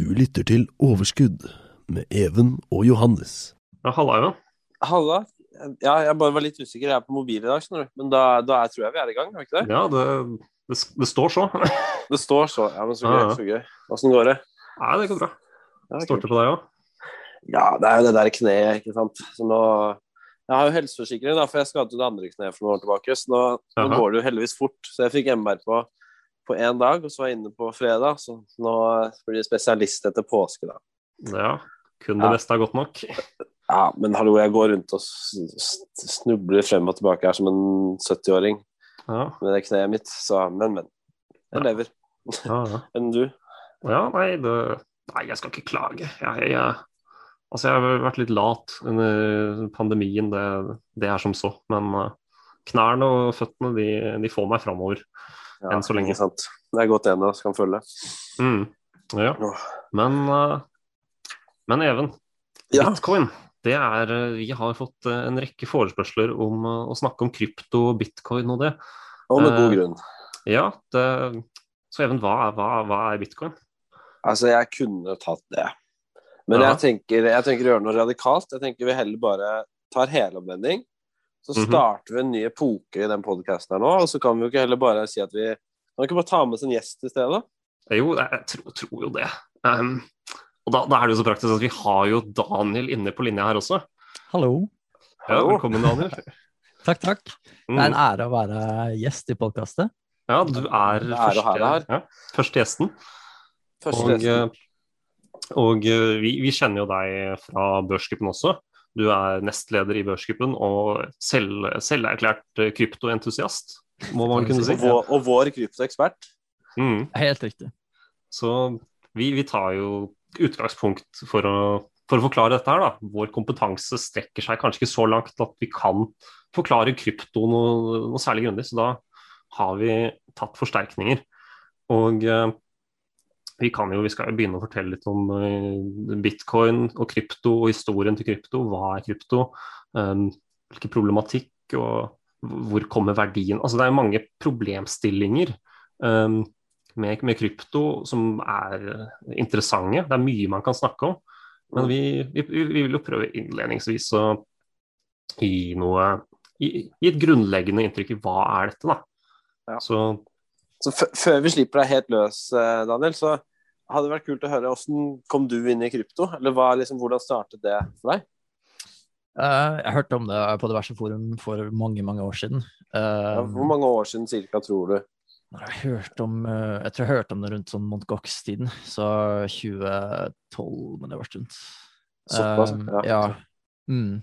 Du lytter til Overskudd med Even og Johannes. Ja, halla, Even. Halla. Ja, jeg bare var litt usikker. Jeg er på mobil i dag, skjønner du. Men da, da er, tror jeg vi er i gang, er vi ikke det? Ja, det, det, det står så. Det står så. Ja, men så gøy. Ja, ja. Så gøy. Åssen går det? Nei, det går bra. Ja, Står det på deg òg? Ja, det er jo det der kneet, ikke sant. Så nå Jeg har jo helseforsikring, da, for jeg skadet jo det andre kneet for noen år tilbake. Så nå, nå går det jo heldigvis fort. Så jeg fikk MR på på én dag, og så var jeg inne på fredag. Så nå blir det spesialist etter påske, da. Ja. Kun det Ja. beste er godt nok. Ja, men hallo, jeg går rundt og snubler frem og tilbake her som en 70-åring Ja, med det kneet mitt. Så, men, men. Jeg Ja. lever. ja, ja. Enn du? ja nei, det, nei, jeg skal ikke klage. Jeg, jeg, altså, jeg har vært litt lat under pandemien, det, det er som så. Men eh, knærne og føttene, de, de får meg framover. Ja, Enn så lenge. sant. Det er godt en av oss kan følge. Mm. Ja. Men, eh, men Even, Ja. bitcoin. Det er, eh, vi har fått eh, en rekke forespørsler om å snakke om krypto, bitcoin og det. Og med god Eh, grunn. Ja, det, så Even, hva hva, hva er bitcoin? Altså, jeg kunne tatt det. Men Ja. jeg, tenker, jeg tenker å gjøre noe radikalt. Jeg tenker vi heller bare tar helomvending. Så Mhm. starter vi en ny epoke i den podkasten her nå, og så kan vi jo ikke heller bare si at vi Kan vi ikke bare ta med oss en gjest i stedet? Eh, Jo, jeg, tror, tror jo det. Um, og da, da er det jo så praktisk at vi har jo Daniel inne på linja her også. Hallo. Ja, velkommen, Daniel. Takk, takk. Det er en Mm. ære å være gjest i podkastet. Ja, du er er første, ja, første gjesten. Første Og, gjesten. Og, og eh, vi, vi kjenner jo deg fra Børsgruppen også. Du er nestleder i Børsgruppen og selv, selverklært kryptoentusiast, må man kunne si. Og vår, og vår kryptoekspert. Mm. Helt riktig. Så vi, vi tar jo utgangspunkt for å, for å forklare dette her. Da. Vår kompetanse strekker seg kanskje ikke så langt at vi kan forklare krypto noe, noe særlig grundig, så da har vi tatt forsterkninger. Og eh, vi kan jo, vi skal jo begynne å fortelle litt om eh, bitcoin og krypto og historien til krypto. Hva er krypto? Um, hvilken problematikk og hvor kommer verdien Altså det er mange problemstillinger um, med, med krypto som er interessante. Det er mye man kan snakke om. Men vi, vi, vi vil jo prøve innledningsvis å gi noe Gi, gi et grunnleggende inntrykk i hva er dette, da. Ja. Så Så før vi slipper deg helt løs, eh, Daniel, så hadde vært kult å høre hvordan kom du inn i krypto? Eller hva, liksom, hvordan startet det for deg? Eh, jeg hørte om det på diverse forum for mange, mange år siden. Uh, hvor mange år siden cirka, tror du? jeg, om, eh, jeg tror jeg hørte om det rundt sånn Mont Gox-tiden, så 2012, men det var stunt. Såpass, ja. ja. Mm.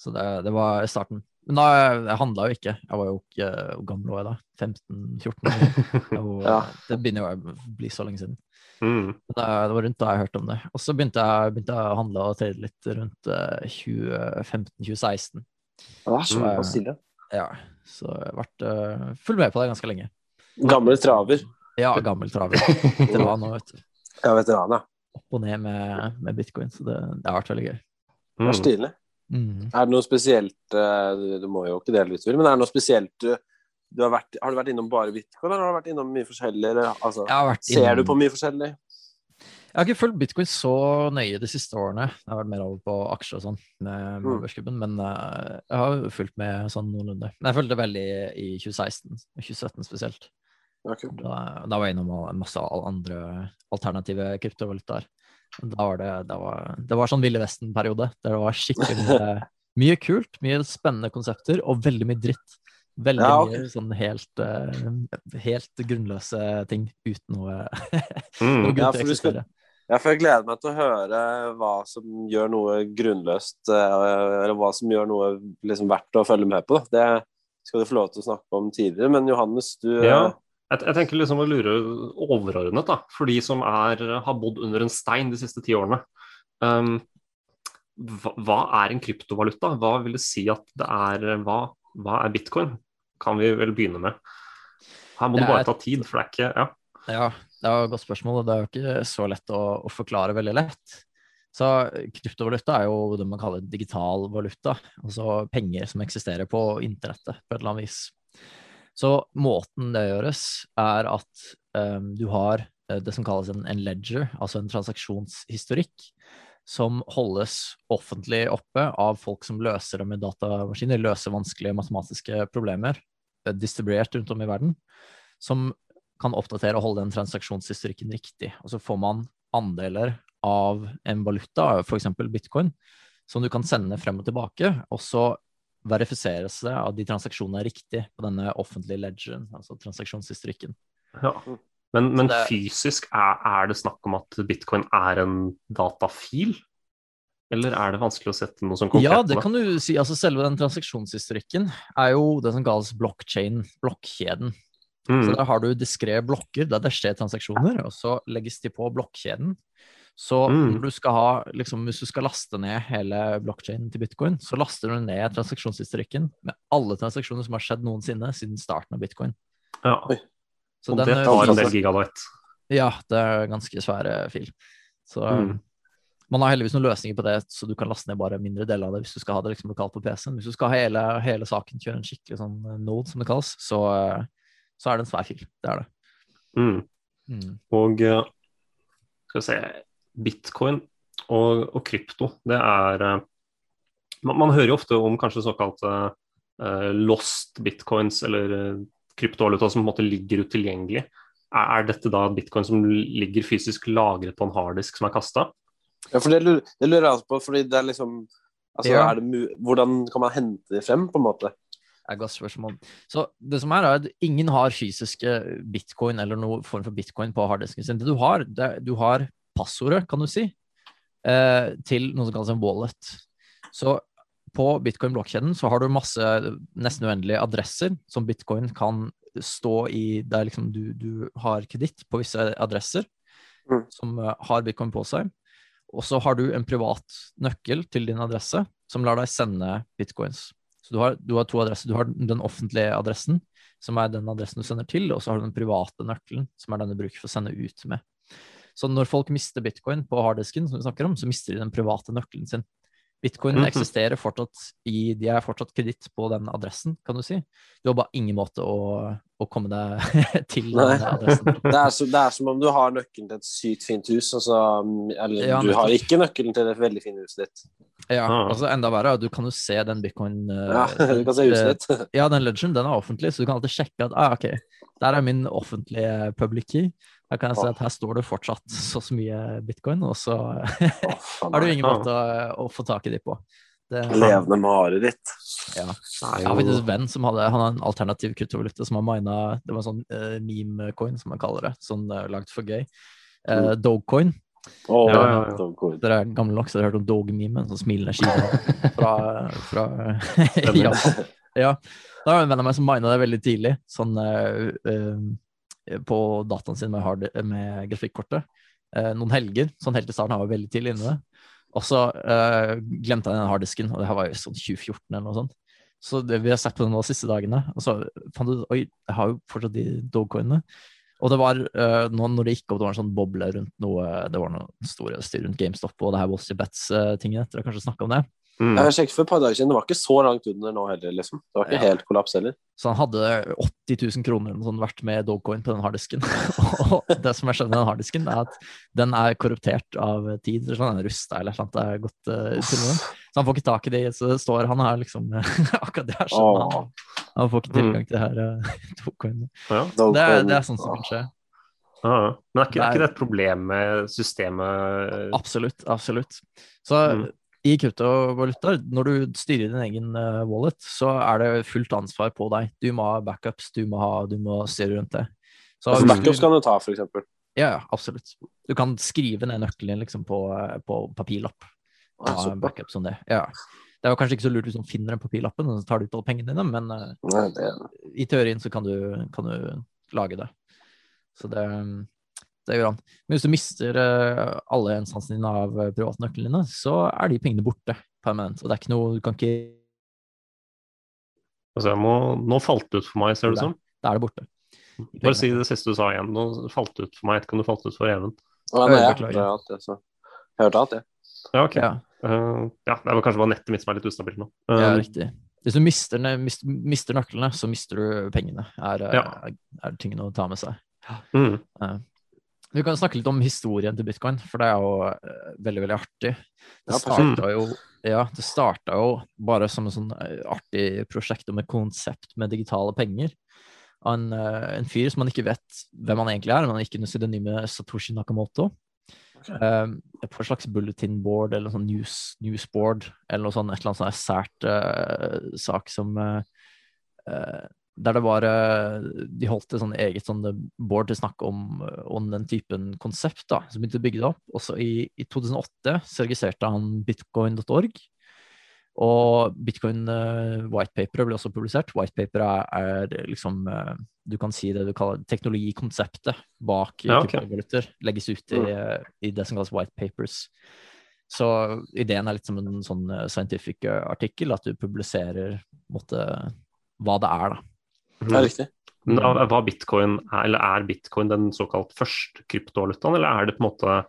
Så det, det var starten. Men da, jeg handla jo ikke. Jeg var jo ikke Hvor gammel var jeg da? 15-14? Og Ja. Det begynner jo å bli så lenge siden. Mm, Det, det var rundt da jeg hørte om det. Og så begynte jeg, begynte jeg å handle og trade litt rundt eh, 2015-2016. Ja, så stille. Ja, så jeg har vært uh, full med på det ganske lenge. Gammel traver. Ja, gammel traver. Veteran nå, vet du. Ja, veteran, ja. Opp og ned med, med bitcoin, så det, det har vært veldig gøy. Det er mm. stilig. Mm. Er det noe spesielt uh, du- Du må jo ikke dele litt, men er det noe spesielt du, du har, vært, har du vært innom bare bitcoin, eller har du vært innom mye forskjellig? Eller, altså, ser du på mye forskjellig? Jeg har ikke fulgt bitcoin så nøye de siste årene. Jeg har vært mer over på aksjer og sånn med, med Mm. børsklubben, men uh, jeg har jo fulgt med sånn noenlunde. Men jeg fulgte veldig i 2016 2017 spesielt. Kult. Da, da var jeg innom masse andre alternative kryptovalutaer. Da var det, det, var, det var sånn Ville Vesten-periode. Der det var skikkelig mye kult, mye spennende konsepter og veldig mye dritt. Veldig Ja, okay. mye sånn helt, eh, helt grunnløse ting uten noe, Mm. noe grunn Ja, å for skal- eksistere. Ja, for jeg gleder meg til å høre hva som gjør noe grunnløst, eh, eller hva som gjør noe liksom verdt å følge med på. Da. Det skal du få lov til å snakke om tidligere. Men Johannes, du eh, Ja. Jeg, jeg tenker liksom å lure overordnet, da, for de som er, har bodd under en stein de siste ti årene. Um, hva, hva er en kryptovaluta? Hva vil det si at det er Hva, hva er bitcoin? Kan vi vel begynne med. Her må Det du bare ta tid, for det er ikke Ja. Ja, det er et godt spørsmål, og det er jo ikke så lett å, å forklare veldig lett. Så kryptovaluta er jo det man kaller digital valuta, altså penger som eksisterer på internettet på et eller annet vis. Så måten det gjøres, er at um, du har eh, det som kalles en, en ledger, altså en transaksjonshistorikk, som holdes offentlig oppe av folk som løser det med datamaskiner, løser vanskelige matematiske problemer, distribuert rundt om i verden, som kan oppdatere og holde den transaksjonshistorikken riktig. Og så får man andeler av en valuta, f.eks. bitcoin, som du kan sende frem og tilbake, og så verifiseres det at de transaksjonene er riktige på denne offentlige ledgeren, altså transaksjonshistorikken. ja. Men, men fysisk, er, er det snakk om at bitcoin er en datafil? Eller er det vanskelig å sette noe sånn konkret Ja, det kan du si. Altså selve den transaksjonshistorikken er jo det som kalles blockchain, blokkjeden. Så Mm. der har du diskré blokker der det skjer transaksjoner, og så legges de på blokkjeden. Så Mm. du skal ha, liksom, hvis du skal laste ned hele blokkjeden til bitcoin, så laster du ned transaksjonshistorikken med alle transaksjoner som har skjedd noensinne siden starten av bitcoin. Ja. Så Og den, det eh, tar en del gigabyte. Ja, det er ganske svære fil. Så Mm. Man har heldigvis noen løsninger på det, så du kan laste ned bare mindre deler av det hvis du skal ha det liksom lokalt på PC-en. Hvis du skal ha hele, hele saken, kjøre en skikkelig sånn eh, node, som det kalles, så, eh, så er det en svær fil. Det er det. Mm. Mm. Og eh, skal vi se Bitcoin og, og krypto, det er man, man hører jo ofte om kanskje såkalte uh, lost bitcoins eller eh, kryptovaluta som på en måte ligger utilgjengelig. Er, er dette da bitcoin som ligger fysisk lagret på en harddisk som er kasta? Ja, for det det lurer jeg altså på, fordi det er liksom altså, Ja. er det Hvordan kan man hente det frem, på en måte? Det er godt spørsmål. Så det som er, er at ingen har fysiske bitcoin eller noen form for bitcoin på harddisken sin. Det du har, det, du har passordet, kan du si, eh, til noe som kalles en wallet. Så på bitcoin-blokkjeden så har du masse nesten uendelige adresser som bitcoin kan stå i der liksom du, du har kreditt på visse adresser Mm. som eh, har bitcoin på seg. Og så har du en privat nøkkel til din adresse som lar deg sende bitcoins. Så du har, du har to adresser. Du har den offentlige adressen, som er den adressen du sender til, og så har du den private nøkkelen, som er den du bruker for å sende ut med. Så når folk mister bitcoin på harddisken, som vi snakker om, så mister de den private nøkkelen sin. Bitcoin Mhm. eksisterer fortsatt i De er fortsatt kreditt på den adressen, kan du si. Du har bare ingen måte å, å komme deg til Nei. den adressen. Det er, så, det er som om du har nøkkelen til et sykt fint hus, altså, eller Ja, du har ikke nøkkelen til et veldig fint hus ditt. Ja, Ah. altså Enda verre, du kan jo se den bitcoin eh, Ja, du kan se huset ditt. Ja, den legend, den er offentlig, så du kan alltid sjekke at ah, ok, der er min offentlige public key. Her kan jeg si at her står det fortsatt så så mye bitcoin, og så har du ingen måte å, å få tak i de på. Det, Levende mareritt. ja. Jeg har faktisk en venn som hadde han har en alternativ kryptovaluta som har mina Det var en sånn uh, meme-coin, som man kaller det. Sånn uh, lagd for gøy. Uh, Dogecoin. Å, Ja, ja, ja. Dere er gamle nok, så dere har hørt om Dog-memen? Sånn smilende skive fra, fra Japan. Ja. Da var det en venn av meg som mina det veldig tidlig, sånn uh, eh, på dataen sin med, hard, med grafikkortet. Eh, noen helger, sånn helt i starten, han var veldig tidlig inne. Og så eh, glemte jeg den harddisken, og det her var jo sånn 2014 eller noe sånt. Så det, vi har sett på den nå de siste dagene, og så fant du oi, jeg har jo fortsatt de dogcoinene. Og det var, eh, nå når det gikk opp, det var en sånn boble rundt noe Det var noe store styr rundt GameStop og det her Wallstreet Bets-tinget. Dere har kanskje snakka om det? Mm. Jeg sjekket for et par dager siden, det var ikke så langt under nå heller, liksom. Det var ikke Ja. helt kollaps heller. Så han hadde 80 000 kroner sånn, vært med Dogcoin på den harddisken. og det som jeg skjønner med den harddisken, er at den er korruptert av tid. eller Sånn, den rusta eller eller. Det er gått uh, til noen. Så han får ikke tak i det, så det står han her liksom akkurat det her. skjønner Han, han får ikke tilgang til det her uh, tocoinene. Ja. Det, det er sånn som kan skje. Ja. Men er ikke, Det er er- ikke det et problem med systemet? Absolutt, absolutt. Så Mm. I kryptovaluta, når du styrer din egen eh, wallet, så er det fullt ansvar på deg. Du må ha backups, du må, ha, du må styre rundt det. Så altså, backups du- kan du ta, eksempel. Ja, ja, absolutt. Du kan skrive ned nøkkelen liksom på, eh, på papirlapp. Ha super. backup som det. Ja. Det er kanskje ikke så lurt hvis du finner den papirlappen, og så tar du ut alle pengene dine, men eh, Nei, det, i teorien så kan du, kan du lage det. Så det, det gjør han. Men hvis du mister eh, alle instansene dine av eh, privatnøklene dine, så er de pengene borte permanent. Og det er ikke noe Du kan ikke Altså, jeg må, nå falt det ut for meg, ser det ut som. Da er det borte. Bare si det siste du sa igjen. Nå falt det ut for meg. Jeg vet ikke om det falt ut for Even. Ja, nei, jeg hørte alt det, så. Jeg hørte alt det. Ja, ok. Ja, Uh, ja, det var kanskje bare nettet mitt som er litt ustabilt nå. Uh, ja, riktig. Hvis du mister, mister nøklene, så mister du pengene. Er, Ja. er, er tingen å ta med seg. mm, Vi kan snakke litt om historien til bitcoin, for det er jo eh, veldig, veldig artig. Det starta jo, ja, det starta jo bare som en sånn eh, artig prosjekt om et konsept med digitale penger. Av en, eh, en fyr som man ikke vet hvem han egentlig er, men han gikk under pseudonymet Satoshi Nakamoto. Eh, på et slags bulletin board eller sånn news, newsboard eller noe sånt, et eller annet sånn sært uh, sak som uh, der det var eh, De holdt et sånn eget sånn board til å snakke om, eh, om den typen konsept, da, som begynte å bygge det opp. Også i, i 2008 så registrerte han bitcoin.org. Og bitcoin uh, whitepaperet ble også publisert. Whitepaperet er, er liksom eh, Du kan si det du kaller teknologikonseptet bak Ja, okay. kryptovaluter. Legges ut i, eh, i det som kalles whitepapers. Så ideen er litt som en sånn eh, scientific eh, artikkel, at du publiserer måtte, hva det er, da. Det er riktig. Men da, var bitcoin, eller er bitcoin den såkalt første kryptovalutaen, eller er det på en måte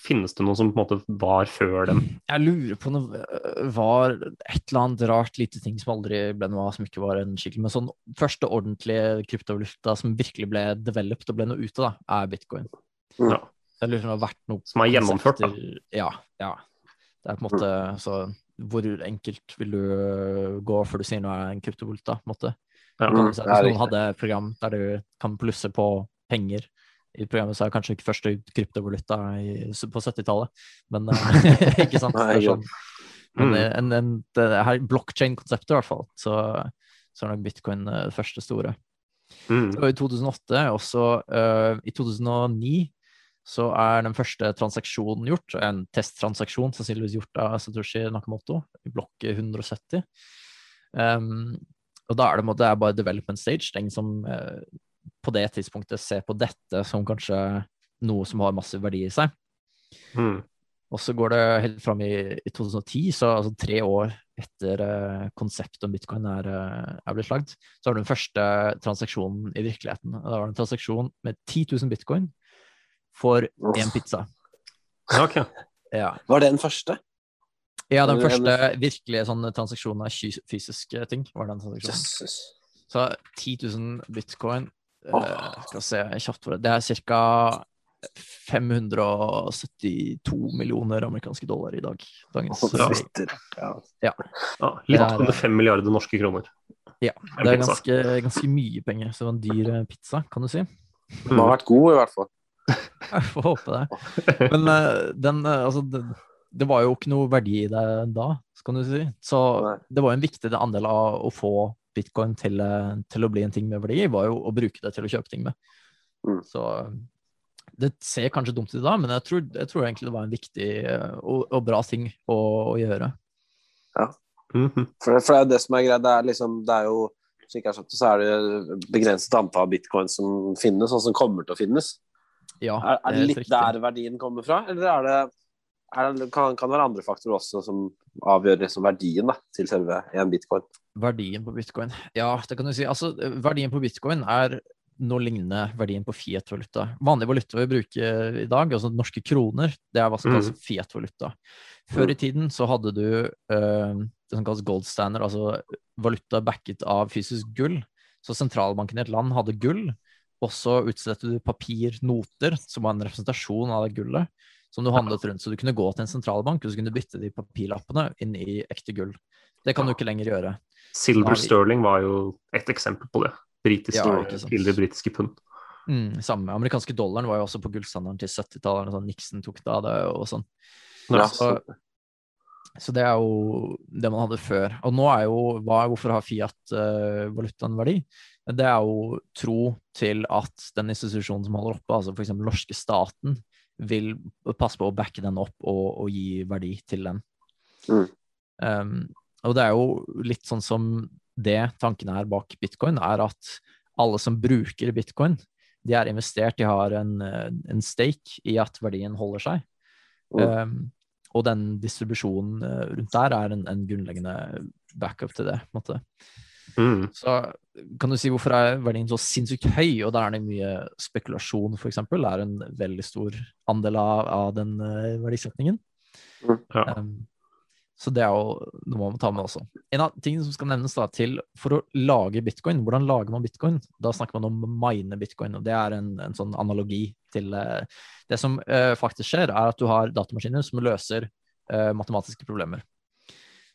Finnes det noe som på en måte var før den? Jeg lurer på om det øh, var et eller annet rart lite ting som aldri ble noe av, som ikke var en skikkelig Men sånn første ordentlige kryptovaluta som virkelig ble developed og ble noe ut av, da, er bitcoin. Ja. Jeg lurer på om det har vært noe Som er gjennomført, da. Ja. ja. Det er på en måte Så hvor enkelt vil du gå før du sier noe er en kryptovaluta? på en måte? Mm, Hvis noen hadde et program der du kan plusse på penger i programmet, så er det kanskje ikke første kryptovaluta på 70-tallet, men eh, ikke sant? Nei, Det er sånn. Men Mm. en, en, det her blockchain-konseptet, i hvert fall, så, så er nok bitcoin eh, det første store. Mm. Så i 2008, også uh, i 2009, så er den første transaksjonen gjort, en testtransaksjon sannsynligvis gjort av Satoshi Nakamoto i blokk 170. Um, og da er det, det er bare development stage. Det er som eh, på det tidspunktet ser på dette som kanskje noe som har massiv verdi i seg. Mm. Og så går det helt fram i, i 2010, så altså tre år etter eh, konseptet om bitcoin er, eh, er blitt lagd, så har du den første transaksjonen i virkeligheten. Da var det en transaksjon med 10 000 bitcoin for én pizza. Okay. Ja. Var det den første? Ja, den første virkelige sånn transaksjonen av fys- fysiske ting. var den transaksjonen. Jesus. Så 10 000 bitcoin oh. uh, Skal se kjapt for det. Det er ca. 572 millioner amerikanske dollar i dag. Dagens Å, ja. Ja. Ja, litt er- under 5 milliarder norske kroner. Ja, det er ganske, ganske mye penger. Så det var en dyr eh, pizza, kan du si. Den har vært god, i hvert fall. Jeg får håpe det. Men uh, den, uh, altså, det, det var jo ikke noe verdi i det da, skal du si. Så Nei. det var jo en viktig andel av å få bitcoin til, eh, til å bli en ting med verdi, var jo å bruke det til å kjøpe ting med. Mm. Så det ser kanskje dumt ut da, men jeg tror, jeg tror egentlig det var en viktig eh, og, og bra ting å, å gjøre. Ja. For, for det er jo det som er greit. Det er liksom Det er jo har så er det begrenset antall bitcoin som finnes, og som kommer til å finnes. Ja, Er, er det litt riktig. der verdien kommer fra, eller er det, det kan, kan det være andre faktorer også som avgjør liksom verdien da, til selve en bitcoin? Verdien på bitcoin. Ja, det kan du si. Altså, verdien på bitcoin er noe lignende verdien på fiat-valuta. Vanlig valuta vi bruker i dag, altså norske kroner, det er hva som kalles fiat-valuta. Før i tiden så hadde du uh, det som kalles gold standard, altså valuta backet av fysisk gull. Så sentralbanken i et land hadde gull, og så utstedte du papirnoter, som var en representasjon av det gullet. Som du handlet rundt. Så du kunne gå til en sentralbank og så kunne du bytte de papirlappene inn i ekte gull. Det kan du ikke lenger gjøre. Silver sterling var jo et eksempel på det. Britiske, Ja, tidligere britiske pund. Mm, samme. Amerikanske dollaren var jo også på gullstandarden til 70-tallet. Sånn Nixon tok det av det og sånn. Ja, så, så det er jo det man hadde før. Og nå er jo hva, Hvorfor har Fiat uh, verdi? Det er jo tro til at den institusjonen som holder oppe, altså f.eks. norske staten, vil passe på å backe den opp og, og gi verdi til den. Mm. Um, og det er jo litt sånn som det tanken er bak bitcoin, er at alle som bruker bitcoin, de er investert, de har en, eh, en stake i at verdien holder seg. Mm. Um, og den distribusjonen eh, rundt der er en, en grunnleggende backup til det. på en måte. Mm. Så kan du si hvorfor er verdien så sinnssykt høy, og der er det mye spekulasjon, f.eks. er en veldig stor andel av, av den uh, verdisetningen. Ja. Um, så det er jo noe man må ta med også. En av tingene som skal nevnes da til for å lage bitcoin, hvordan lager man bitcoin? Da snakker man om mine bitcoin, og det er en, en sånn analogi til uh, Det som uh, faktisk skjer, er at du har datamaskiner som løser uh, matematiske problemer.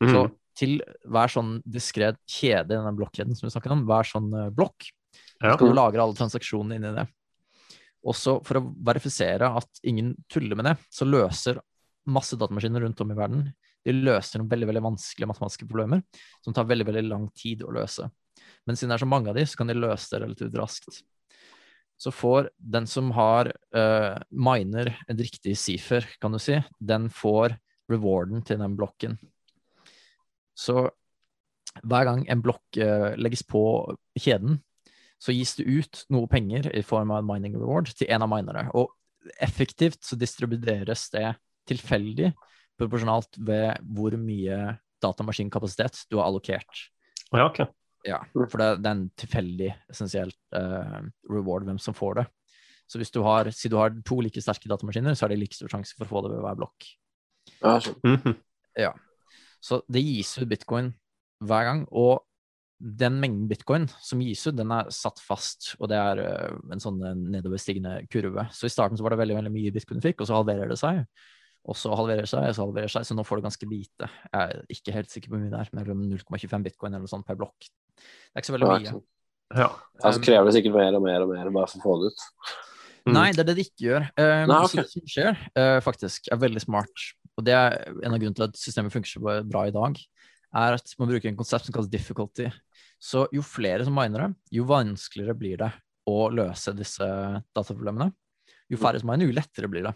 Mm. Så til hver sånn diskré kjede i denne blokkjeden som vi snakket om, hver sånn uh, blokk, ja. skal du lagre alle transaksjonene inni det. Også for å verifisere at ingen tuller med det, så løser masse datamaskiner rundt om i verden de løser noen veldig veldig vanskelige matematiske problemer som tar veldig veldig lang tid å løse. Men siden det er så mange av de, så kan de løse det relativt raskt. Så får den som har uh, miner en riktig sifer, kan du si, den får rewarden til den blokken. Så hver gang en blokk uh, legges på kjeden, så gis det ut noe penger i form av en mining reward til en av minerne. Og effektivt så distribueres det tilfeldig proporsjonalt ved hvor mye datamaskinkapasitet du har allokert. ja, ok. Ja, for det, det er en tilfeldig, essensielt uh, reward hvem som får det. Så hvis du har, si du har to like sterke datamaskiner, så er det like stor sjanse for å få det ved hver blokk. Ja, mm -hmm. Ja. Så det gis ut bitcoin hver gang, og den mengden bitcoin som gis ut, den er satt fast, og det er uh, en sånn nedoverstigende kurve. Så i starten så var det veldig, veldig mye bitcoin du fikk, og så halverer det seg. Og så halverer det seg, og så halverer det seg, så nå får du ganske lite. Jeg er ikke helt sikker på hvor mye det er, mellom 0,25 bitcoin eller noe sånt per blokk. Det er ikke så veldig mye. Ja. Så krever det sikkert mer og mer og mer bare for å få det ut. Mm. Nei, det er det de ikke gjør. Uh, Nei, okay. det som skjer, uh, faktisk, er veldig smart. Og det er en av grunnene til at systemet funker så bra i dag, er at man bruker en konsept som kalles difficulty. Så jo flere som miner det, jo vanskeligere blir det å løse disse dataproblemene. Jo færre som miner, jo lettere blir det.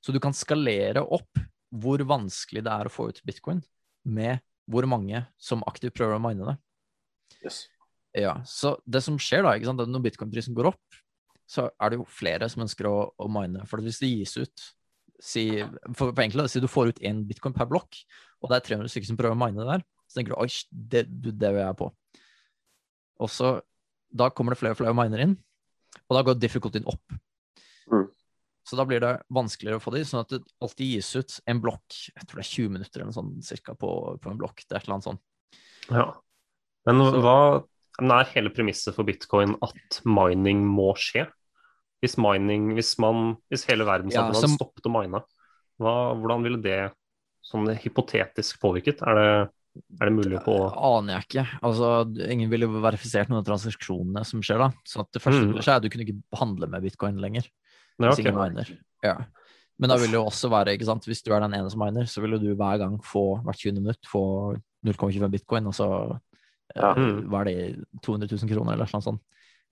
Så du kan skalere opp hvor vanskelig det er å få ut bitcoin med hvor mange som aktivt prøver å mine det. Yes. Ja, så det som skjer da, ikke sant, når bitcoin-prisen går opp, så er det jo flere som ønsker å, å mine. For hvis det gis ut si, for, for enkelt, si du får ut én bitcoin per blokk, og det er 300 stykker som prøver å mine det der, så tenker du oi, det, det vil jeg på. Og så da kommer det flere og flere miner inn, og da går difficultyen opp. Mm. Så da blir det vanskeligere å få de, sånn at det alltid gis ut en blokk, jeg tror det er 20 minutter eller noe sånt cirka på, på en blokk, det er et eller annet sånt. ja. Men hva men er hele premisset for bitcoin at mining må skje? Hvis mining, hvis man, hvis hele verdenssamfunnet Ja, som- stoppet å mine, hva, hvordan ville det sånn hypotetisk påvirket? Er det, er det mulig på Aner jeg ikke. Altså, ingen ville verifisert noen av transaksjonene som skjer da. Så det første Mm. er at du kunne ikke handle med bitcoin lenger. Ja, Hvis okay. ingen miner. Ja. Men da vil det jo også være, ikke sant, hvis du er den ene som miner, så vil du hver gang få hvert 20 minutt få 0,25 bitcoin, og så eh, Ja. Mm. var det 200 000 kroner eller noe sånt.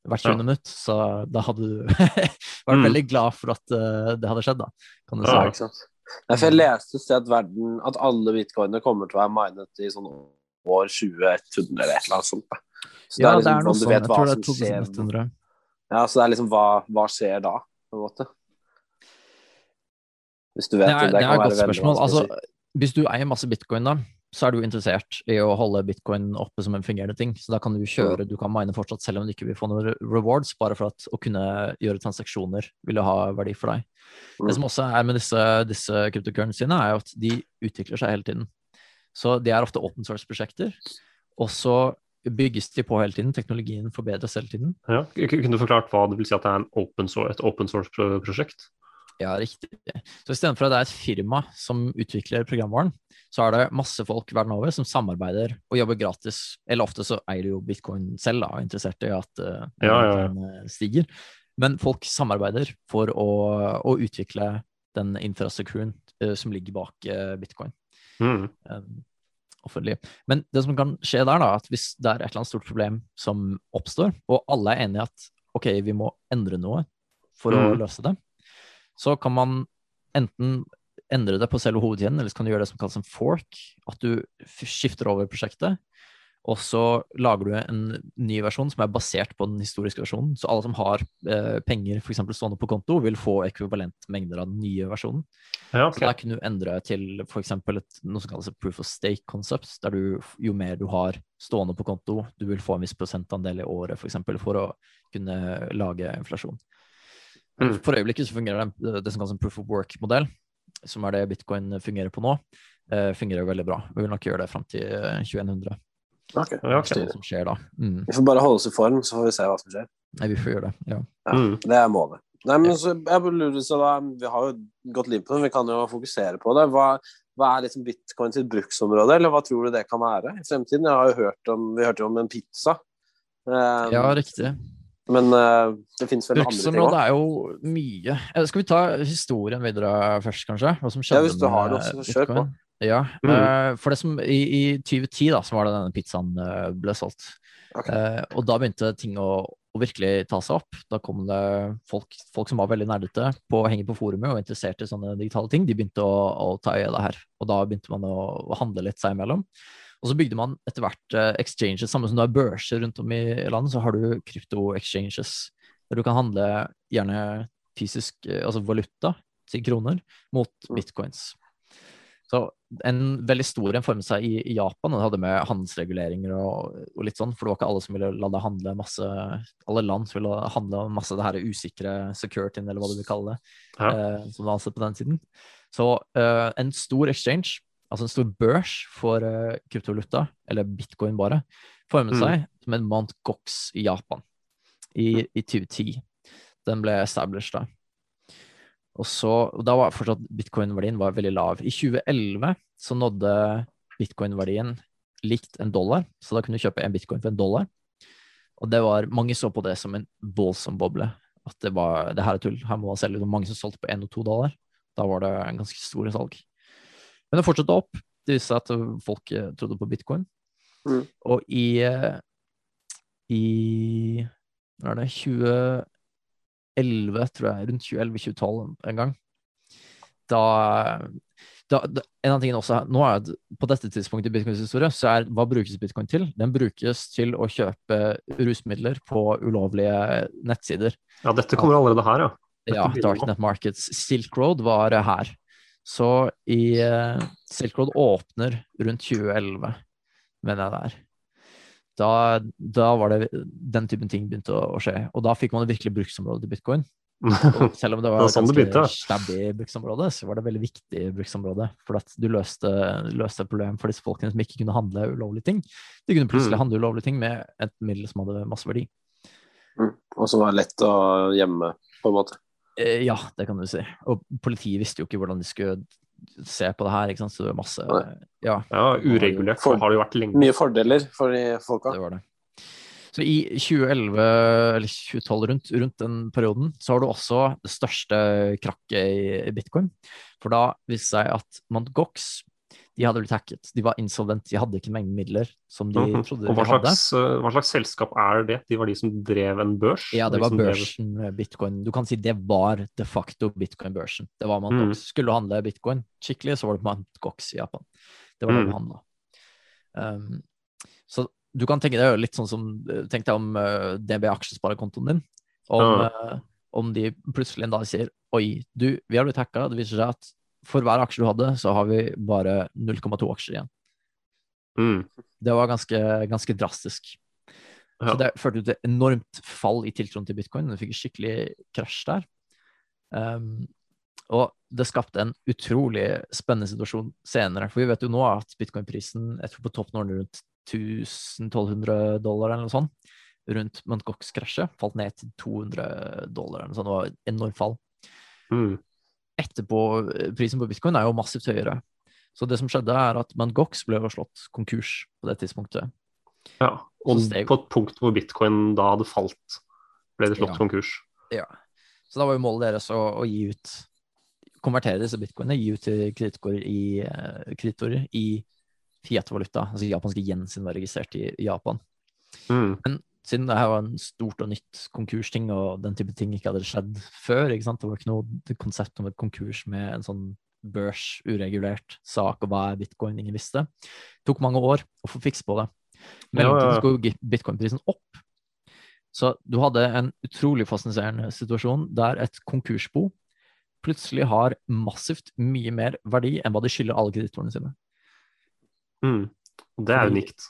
Hvert 20 Ja. minutt, så da hadde du vært Mm. veldig glad for at uh, det hadde skjedd, da. Kan du si. Ja. Ja, ikke sant. Nei, for jeg leste et sted at, verden, at alle bitcoiner kommer til å være minet i sånn år 2100 eller et eller annet sånt. da. Så Ja, det er liksom noe er noe sånt. Jeg tror det er som 2100. Ja, så det er liksom hva, hva skjer da, på en måte? Hvis du vet Det er, det er et godt spørsmål. Altså, si. hvis du eier masse bitcoin, da, så er du interessert i å holde bitcoin oppe som en fungerende ting. Så da kan du kjøre, du kan mine fortsatt selv om du ikke vil få noen rewards, bare for at å kunne gjøre transaksjoner vil ha verdi for deg. Mm. Det som også er med disse, disse cryptocurrencyene, er jo at de utvikler seg hele tiden. Så de er ofte open source-prosjekter, og så bygges de på hele tiden. Teknologien forbedres hele tiden. Ja. Kunne du forklart hva det vil si at det er en open source, et open source-prosjekt? Ja, riktig. Så istedenfor at det er et firma som utvikler programvaren, så er det masse folk verden over som samarbeider og jobber gratis. Eller ofte så eier de jo bitcoin selv og er interessert i at uh, Ja, ja, ja. den uh, stiger. Men folk samarbeider for å, å utvikle den infrastrukturen uh, som ligger bak uh, bitcoin. Mm. um, offentlig. Men det som kan skje der, da, at hvis det er et eller annet stort problem som oppstår, og alle er enige at ok, vi må endre noe for å Mm. løse det, så kan man enten endre det på selve hovedkjeden, eller så kan du gjøre det som kalles en fork, at du skifter over prosjektet, og så lager du en ny versjon som er basert på den historiske versjonen. Så alle som har eh, penger for eksempel stående på konto, vil få ekvivalent mengder av den nye versjonen. Ja, Så der kan du endre til f.eks. noe som kalles proof of stake concept, der du, jo mer du har stående på konto, du vil få en viss prosentandel i året f.eks. For, eksempel, for å kunne lage inflasjon. Mm. For øyeblikket så fungerer det, det som kalles en proof of work-modell, som er det bitcoin fungerer på nå, eh, fungerer veldig bra. Vi vil nok gjøre det fram til eh, 2100. Okay. Ja, ok. Se som skjer da. Mm. Vi får bare holde oss i form, så får vi se hva som skjer. Nei, vi får gjøre det. Ja. Ja, Mm. Det er målet. Nei, men så, jeg lurer, så da, Vi har jo gått liv på det, vi kan jo fokusere på det. Hva, hva er liksom bitcoin sitt bruksområde, eller hva tror du det kan være i fremtiden? Jeg har jo hørt om, Vi hørte jo om en pizza. Um, ja, riktig. Men uh, det finnes vel andre ting Bruksområdet Det er jo mye. Eh, Skal vi ta historien videre først, kanskje? Hva som skjedde Ja, hvis du har noe, så kjør på. Ja, Mm. uh, for det som i, i 2010 da, så var det denne pizzaen uh, ble solgt. Okay. Eh, og da begynte ting å, å virkelig ta seg opp. Da kom det folk, folk som var veldig nerdete, på, å henge på forumet og interessert i sånne digitale ting. De begynte å, å ta øye av det her. Og da begynte man å, å handle litt seg imellom. Og så bygde man etter hvert eh, exchanges, samme som du har børser rundt om i landet, så har du krypto-exchanges, der du kan handle gjerne fysisk, eh, altså valuta til kroner, mot Mm. bitcoins. Så en veldig stor en formet seg i, i Japan, og det hadde med handelsreguleringer og, og litt sånn, for det var ikke alle som ville la det handle masse Alle land som ville handle masse det her usikre securityen, eller hva du vil kalle det, Ja. eh, som det var ansett på den siden. Så eh, en stor exchange, altså en stor børs for uh, kryptovaluta, eller bitcoin bare, formet Mm. seg som en Mount Gox i Japan i, i 2010. Den ble established da. Og så, og da var fortsatt bitcoin-verdien var veldig lav. I 2011 så nådde bitcoin-verdien likt en dollar, så da kunne du kjøpe en bitcoin for en dollar. Og det var, mange så på det som en voldsom boble. At det var, det her er tull, her må man selge. Det var mange som solgte på én og to dollar. Da var det en ganske store salg. Men det fortsatte opp. Det viste seg at folk eh, trodde på bitcoin. Mm. Og i, eh, i Hva er det 2011, tror jeg, rundt 2011-2012 en gang, da, da, da En av tingene også nå er at på dette tidspunktet i bitcoins historie, så er hva brukes bitcoin til? Den brukes til å kjøpe rusmidler på ulovlige nettsider. ja, dette kommer allerede her, ja. Dette Ja. Darknet Markets. Silk Road var her. Så i eh, Silk Road åpner rundt 2011, mener jeg det er. Da, da var det den typen ting begynte å, å skje. Og da fikk man virkelig bruksområde til bitcoin. Og selv om det var Det var sånn det ganske stabby bruksområde, så var det veldig viktig bruksområde. For at du løste, løste et problem for disse folkene som ikke kunne handle ulovlige ting. De kunne plutselig Mm. handle ulovlige ting med et middel som hadde masse verdi. Mm. Og som var lett å gjemme, på en måte. Eh, Ja, det kan du si. Og politiet visste jo ikke hvordan de skulle se på det her, ikke sant. Så det var masse Ja, Ja, Uregulert For- har det jo vært lenge. Mye fordeler for de folka. det var det. Så i 2011, eller 2012, rundt, rundt den perioden, så har du også det største krakket i, i bitcoin. For da viste det seg at Mt. Gox de hadde blitt hacket. De var insolvent, de hadde ikke mengden midler som de Mhm. trodde Og hva de hadde. slags, eh, hva slags selskap er det? De var de som drev en børs? Ja, det var de børsen med bitcoin. Du kan si det var de facto bitcoin-børsen. Det var Mt. Mm. Skulle du handle bitcoin skikkelig, så var det Mt. Gox i Japan. Det var det Mm. du handla. Um, så du kan tenke deg litt sånn som Tenk deg om uh, DB aksjesparekontoen din. Om, eh, om de plutselig en dag sier Oi, du, vi har blitt hacka. Det viser seg at for hver aksje du hadde, så har vi bare 0,2 aksjer igjen. Mm. Det var ganske, ganske drastisk. Ja. Så det førte til enormt fall i tiltroen til bitcoin. Du fikk et skikkelig krasj der. Um, og det skapte en utrolig spennende situasjon senere. For vi vet jo nå at bitcoin-prisen jeg tror på toppen var rundt 1000-1200 dollar eller noe sånt. Rundt Mt. Gox-krasjet. Falt ned til 200 dollar eller noe sånt. Det var et enormt fall. Mm. Etterpå eh, på bitcoin er jo massivt høyere. Så det som skjedde, er at Mt. Gox ble jo slått konkurs på det tidspunktet. Ja, og steg- på et punkt hvor bitcoin da hadde falt, ble det slått Ja. konkurs. Ja. Så da var jo målet deres å, å gi ut Konvertere disse bitcoinene, gi ut til kreditorer i, eh, kreditorer i Fiat-valuta. Altså japanske yen sin var registrert i Japan. Mm. Siden det her var en stort og nytt konkursting, og den type ting ikke hadde skjedd før, ikke sant? det var ikke noe konsept om et konkurs med en sånn børs, uregulert sak, og hva er bitcoin, ingen visste. Det tok mange år å få fiks på det. Men Ja, ja, ja. så skulle gi- bitcoin-prisen opp. Så du hadde en utrolig fascinerende situasjon der et konkursbo plutselig har massivt mye mer verdi enn hva de skylder alle kreditorene sine. Mm. Det er unikt.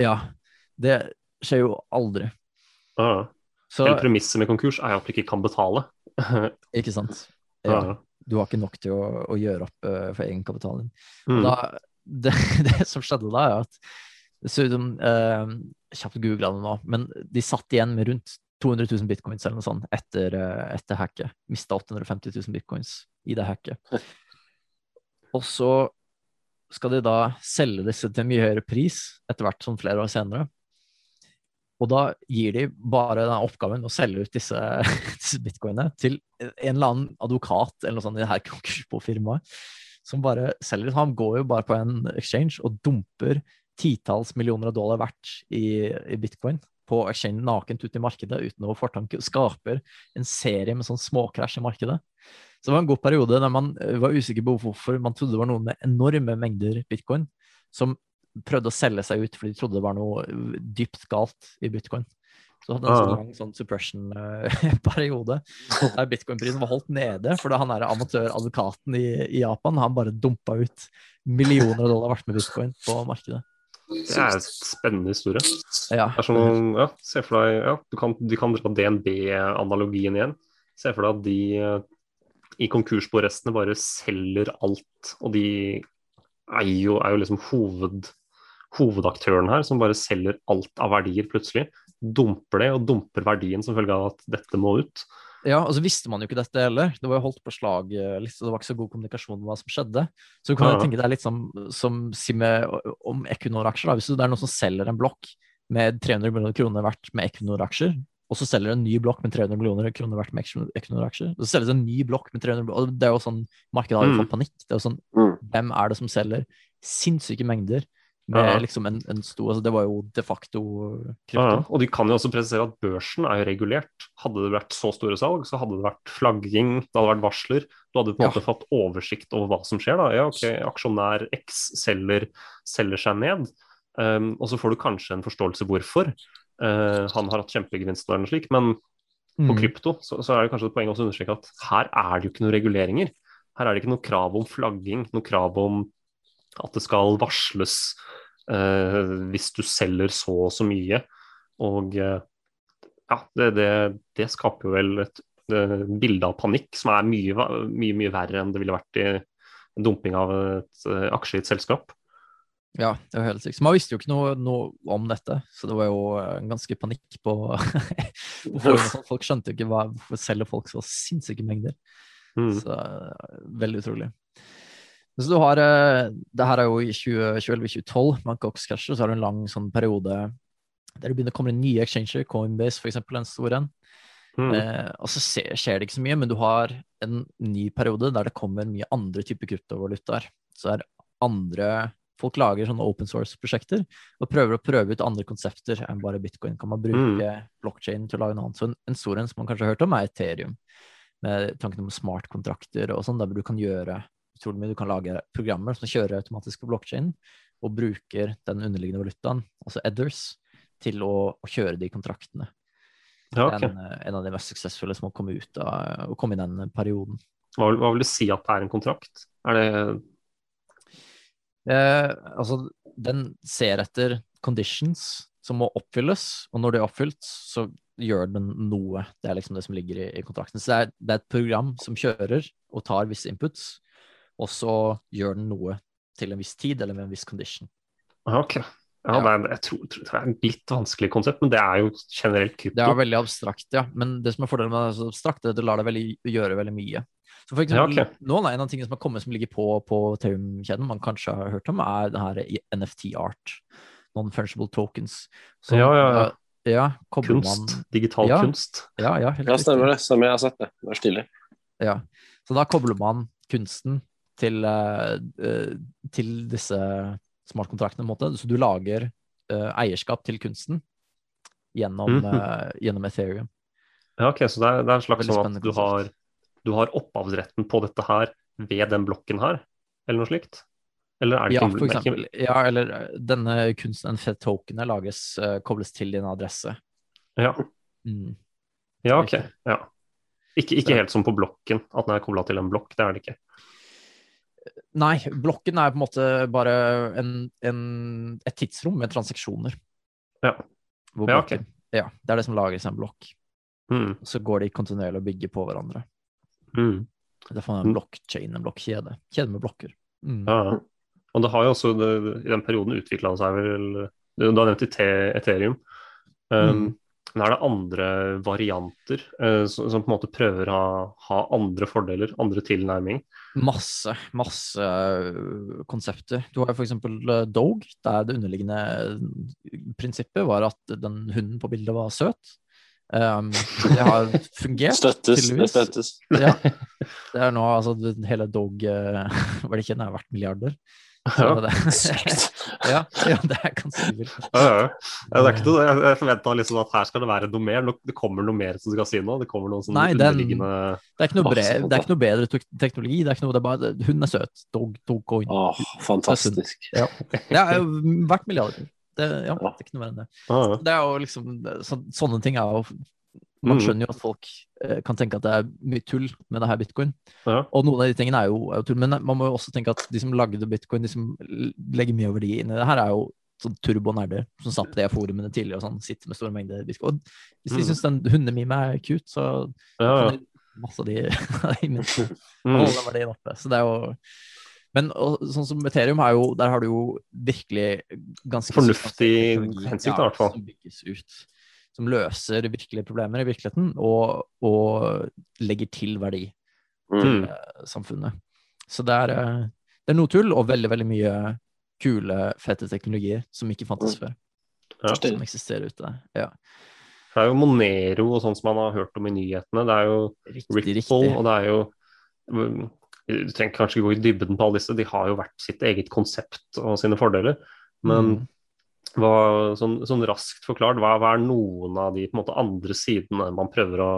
Ja, det skjer jo aldri. Ah, Så, Hele premisset med konkurs er jo at du ikke kan betale. ikke sant? Ja. Ja. Du har ikke nok til å, å gjøre opp uh, for egenkapitalen din. Mm. Da, det, det som skjedde da, er at det ser eh, Kjapt googla det nå, men de satt igjen med rundt 200 000 bitcoins eller noe sånt etter, eh, etter hacket. Mista 850 000 bitcoins i det hacket. Og så skal de da selge disse til mye høyere pris etter hvert som flere år senere. Og da gir de bare den oppgaven å selge ut disse, disse bitcoinene til en eller annen advokat eller noe sånt i det her konkursbofirmaet, som bare selger ut. Han går jo bare på en exchange og dumper titalls millioner av dollar verdt i, i bitcoin på exchange nakent ut i markedet uten noe fortanke, og skaper en serie med sånn småkrasj i markedet. Så det var en god periode der man eh, var usikker på hvorfor man trodde det var noen med enorme mengder bitcoin som prøvde å selge seg ut fordi de trodde det var noe eh, dypt galt i bitcoin. Så hadde en Ah. sånn lang sånn suppression-periode der bitcoin-prisen var holdt nede fordi han er amatøradvokaten i, i Japan han bare dumpa ut millioner av dollar verdt med bitcoin på markedet. Det er en spennende historie. Ja, Det er som ja, se for deg, ja, du kan, du kan dra DNB-analogien igjen. Se for deg at de eh, i konkursborestene bare selger alt, og de er jo, er jo liksom hoved, hovedaktøren her, som bare selger alt av verdier plutselig. Dumper det, og dumper verdien som følge av at dette må ut. Ja, og så visste man jo ikke dette heller. Det var jo holdt på slag litt, det var ikke så god kommunikasjon om hva som skjedde. Så du kan jo Ja. tenke deg litt som, som si med, om Equinor-aksjer. Hvis det er noen som selger en blokk med 300 millioner kroner verdt med Equinor-aksjer, og så selger en ny blokk med 300 millioner kroner verdt med Equinor-aksjer, så selges en ny blokk med 300 millioner, og det er jo sånn, Markedet har jo Mm. fått panikk. Det er jo sånn, Mm. Hvem er det som selger sinnssyke mengder med Ja. liksom en, en stor altså Det var jo de facto Ja, krypto. og de kan jo også presisere at børsen er jo regulert. Hadde det vært så store salg, så hadde det vært flagging, det hadde vært varsler. Du hadde på en Ja. måte fått oversikt over hva som skjer. da. Ja, ok, Aksjonær X selger, selger seg ned, um, og så får du kanskje en forståelse hvorfor. Uh, han har hatt kjempegevinst eller noe slik, men på Mm. krypto så, så er det kanskje et poeng å understreke at her er det jo ikke noen reguleringer. Her er det ikke noe krav om flagging, noe krav om at det skal varsles eh, hvis du selger så og så mye. Og eh, ja, det, det, det skaper vel et eh, bilde av panikk som er mye, mye, mye verre enn det ville vært i en dumping av et eh, aksje i et selskap. Ja, det var helt sikkert. Man visste jo ikke noe, noe om dette, så det var jo eh, en ganske panikk på. Folk skjønte jo ikke hva, hvorfor selger folk så sinnssyke mengder. Mm. Så veldig utrolig. Så du har, eh, det her er jo i 2011-2012, med Cox-casher, så har du en lang sånn periode der det begynner å komme inn nye exchanger, Coinbase eksempel, en stor en. Mm. Eh, og så skjer, skjer det ikke så mye, men du har en ny periode der det kommer mye andre typer kryptovalutaer. Så er andre Folk lager sånne open source-prosjekter og prøver å prøve ut andre konsepter enn bare bitcoin. Kan man bruke blockchain til å lage noe annet? Så en, en stor en som man kanskje har hørt om, er Ethereum. Med tanken om smartkontrakter og sånn, der hvor du kan gjøre utrolig mye. Du kan lage programmer som kjører automatisk på blockchain, og bruker den underliggende valutaen, altså Edders, til å, å kjøre de kontraktene. Ja, okay. en, eh, en av de mest suksessfulle som har kommet ut av, å komme i den perioden. hva, vil, hva vil du si at det er en kontrakt? Er det Eh, altså, den ser etter conditions som må oppfylles, og når de er oppfylt, så gjør den noe. Det er liksom det som ligger i, i kontrakten. Så det er, det er et program som kjører og tar visse inputs, og så gjør den noe til en viss tid eller med en viss condition. ah, Ok. Ja, det er, jeg tror, tror det er et litt vanskelig konsept, men det er jo generelt krypto. Det er veldig abstrakt, ja. Men det som er fordelen med det er så abstrakt, er at det lar deg veldig, gjøre veldig mye. Så for eksempel, Ja, okay. Noen av en av tingene som har kommet som ligger på, på Taum-kjeden, man kanskje har hørt om, er det her NFT-art. Non-fungible tokens. Så, Ja, ja, ja. ja, Kunst. Man, Digital Ja. kunst. ja, ja, Ja, stemmer det. Stemmer, jeg har sett det. Vær stille. Ja. Så da kobler man kunsten til, eh, eh, til disse smartkontraktene, på en måte. Så du lager eh, eierskap til kunsten gjennom, Mhm. eh, gjennom Ethereum. Ja, ok, Så det er, det er en slags Veldig sånn at du har, du har opphavsretten på dette her ved den blokken her, eller noe slikt? Eller er det Ja, for eksempel. Ja, eller denne kunsten, NFT-tokenet, lages, kobles til din adresse. Ja, Mm. ja ok. Ja. Ikke, ikke helt som på blokken, at den er kobla til en blokk. Det er det ikke. Nei, blokken er på en måte bare en, en, et tidsrom med transaksjoner. Ja. Hvor Ja, ok. blokken, ja, det er det som lages en blokk. Mm. Så går de kontinuerlig og bygger på hverandre. Mm. Derfor er en blokkjede en blokkjede. Kjede med blokker. Mm. Ja. Og det har jo også det, i den perioden utvikla seg vel Du har nevnt Ethereum. Um, Mm. Men er det andre varianter uh, som, som på en måte prøver å ha, ha andre fordeler, andre tilnærming? Masse, masse øh, konsepter. Du har jo for eksempel øh, Dog, der det underliggende prinsippet var at den hunden på bildet var søt. Um, det har fungert, Støttes. Det tydeligvis. støttes. Ja. Det er nå, altså, hele Dog uh, Var det ikke den er verdt milliarder? Så Ja. det, ja, ja, det er ganske vilt. Ja, ja, ja. Ja, det er ikke noe, jeg forventa liksom at her skal det være noe mer. Det kommer noe mer som du skal si nå. Det kommer noen sånne Nei, den- underliggende Det er ikke noe, Masse det er ikke noe bedre teknologi. Det er ikke noe, det er bare, hun er søt. Dog, Dogecoin. Åh, fantastisk. Det er verdt milliarder. Det, ja, det er ikke noe mer enn det. Ja, ja. Det er jo liksom, så, Sånne ting er jo Man Mm. skjønner jo at folk eh, kan tenke at det er mye tull med det her bitcoin. Ja. Og noen av de tingene er jo, er jo tull, men man må jo også tenke at de som lagde bitcoin, de som legger mye verdi inn i det her, er jo sånn turbonerder som satt på de forumene tidligere og sånn, sitter med store mengder bitcoin. Og hvis de Mm. syns den hundemime er cute, så Ja, ja. de masse av de, de holde verdien oppe. Så det er jo men og, sånn som Ethereum er jo, der har du jo virkelig ganske Fornuftig hensikt, i hvert fall. Som bygges ut. Som løser virkelige problemer i virkeligheten, og, og legger til verdi Mm. til mm. samfunnet. Så det er, eh, det er noe tull, og veldig, veldig mye kule, fete teknologier som ikke fantes før. Ja. Som eksisterer ute. Ja. Det er jo Monero og sånn som man har hørt om i nyhetene. Det er jo Riktig, Ripple, riktig. og det er jo Du trenger kanskje ikke gå i dybden på alle disse, de har jo hvert sitt eget konsept og sine fordeler. Men Mm. Hva, sånn, sånn raskt forklart, hva, hva er noen av de måte, andre sidene man prøver å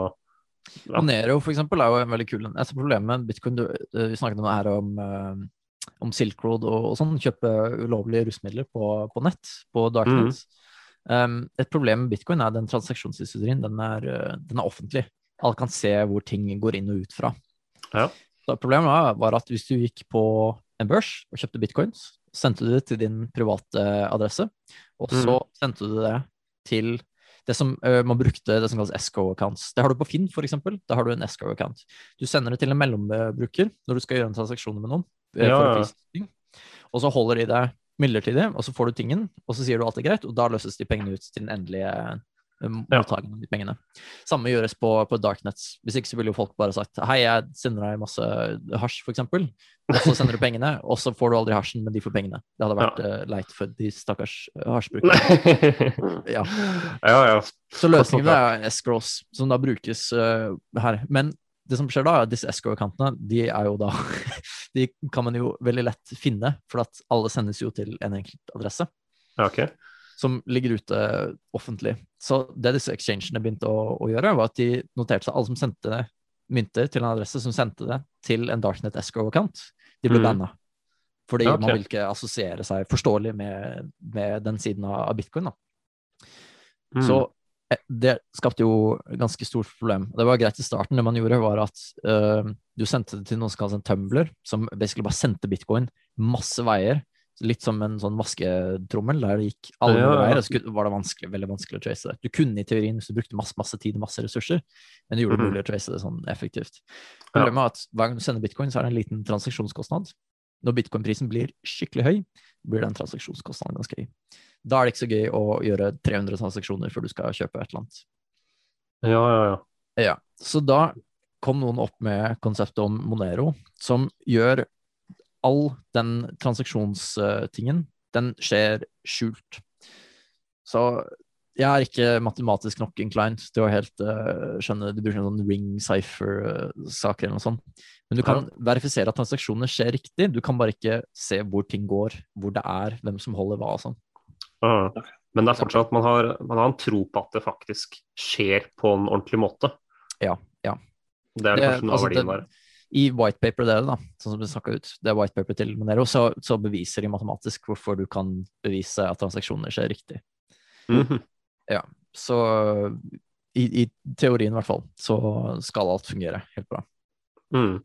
Ja. Monero for eksempel er jo en veldig kul en. Altså, Problemet med bitcoin du, Vi snakket om det her om, eh, om Silk Road og, og sånn, kjøpe ulovlige rusmidler på, på nett, på darknet. Um, et problem med bitcoin er den transaksjonshistorien. Den er, eh, den er offentlig. Alle kan se hvor ting går inn og ut fra. Ja. Så problemet var at hvis du gikk på en børs og kjøpte bitcoins, sendte du det til din private adresse, og så sendte du det til det som uh, man brukte, det som kalles escrow-accounts. Det har du på Finn, for eksempel. Da har du en escrow-account. Du sender det til en mellombruker når du skal gjøre en transaksjon med noen. eh, Ja, ja. Og så holder de det midlertidig, og så får du tingen, og så sier du alt er greit, og da løses de pengene ut til den endelige eh, Ja. av de pengene. Samme gjøres på, på darknets. Hvis ikke så ville jo folk bare sagt hei, jeg sender deg masse hasj, eksempel, og så sender du pengene, og så får du aldri hasjen, men de får pengene. Det hadde vært eh, leit for de stakkars hasjbrukerne. Ja. ja, ja. Så løsningen er escrows, som da brukes uh, her. Men det som skjer da, er at disse escrow-kantene, de er jo da De kan man jo veldig lett finne, for at alle sendes jo til en enkelt adresse ja ok. Som ligger ute offentlig. Så det disse exchangene begynte å, å gjøre, var at de noterte seg alle som sendte mynter til en adresse som sendte det til en Darknet escrow-account, de ble Mm. banna. Fordi okay. man vil ikke assosiere seg forståelig med, med den siden av av bitcoin. Mm. Så eh, det skapte jo ganske stort problem. Det var greit i starten. Det man gjorde, var at uh, du sendte det til noen som kalles en tumbler, som basically bare sendte bitcoin masse veier. Litt som en sånn vasketrommel, der det gikk alle Ja, ja, ja. veier. Var det vanskelig, veldig vanskelig å trace det. Du kunne i teorien hvis du brukte masse, masse tid og masse ressurser, men det gjorde det Mhm. mulig å trace det sånn effektivt. Problemet er at hver gang du sender bitcoin, så er det en liten transaksjonskostnad. Når bitcoin-prisen blir skikkelig høy, blir den transaksjonskostnaden ganske høy. Da er det ikke så gøy å gjøre 300 transaksjoner før du skal kjøpe et eller annet. Ja, ja, ja. Ja, så da kom noen opp med konseptet om Monero, som gjør all den transaksjonstingen, den skjer skjult. Så jeg er ikke matematisk nok inclined til å helt uh, skjønne Du bruker sånn ring cipher-saker eller noe sånt. Men du kan verifisere at transaksjonene skjer riktig. Du kan bare ikke se hvor ting går, hvor det er, hvem som holder hva og sånn. Ah, men det er fortsatt man har, man har en tro på at det faktisk skjer på en ordentlig måte. Ja. ja. Det er det, kanskje noe av altså, verdien der. I whitepaper det, da, sånn som det snakka ut, det er whitepaper til Monero, så, så beviser de matematisk hvorfor du kan bevise at transaksjoner skjer riktig. Mhm. Ja, så i, i teorien i hvert fall, så skal alt fungere helt bra. Mm.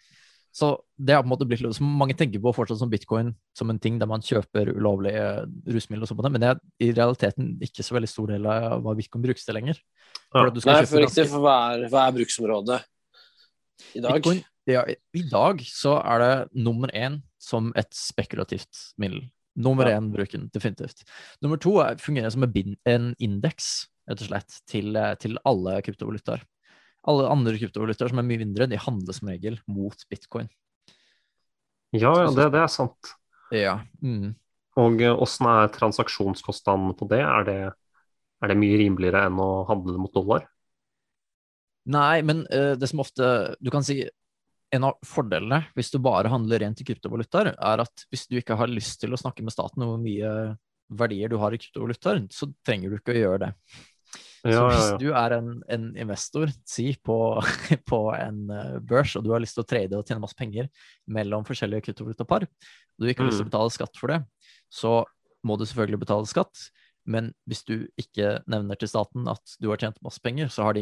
Så det har på en måte blitt så Mange tenker på fortsatt som bitcoin som en ting der man kjøper ulovlige rusmidler og sånt, på det, men det er i realiteten ikke så veldig stor del av hva bitcoin brukes til lenger. Ja. at du skal Nei, for riktig, for hva er, hva er bruksområdet i dag? Bitcoin, ja, I dag så er det nummer én som et spekulativt middel. Nummer én bruken, definitivt. Nummer to er, fungerer som en, indeks, rett og slett, til, eh, til alle kryptovalutaer. Alle andre kryptovalutaer som er mye mindre, de handler som regel mot bitcoin. Ja, ja, det, det er sant. Ja. Mm. Og eh, åssen er transaksjonskostnaden på det? Er det, er det mye rimeligere enn å handle det mot dollar? Nei, men uh, det som ofte Du kan si en av fordelene hvis du bare handler rent i kryptovalutaer, er at hvis du ikke har lyst til å snakke med staten om hvor mye verdier du har i kryptovalutaer, så trenger du ikke å gjøre det. Så Ja, hvis ja, ja. du er en, en investor, si på, på en eh, børs, og du har lyst til å trade og tjene masse penger mellom forskjellige kryptovalutapar, og du ikke har lyst til å Mm. betale skatt for det, så må du selvfølgelig betale skatt. Men hvis du ikke nevner til staten at du har tjent masse penger, så har de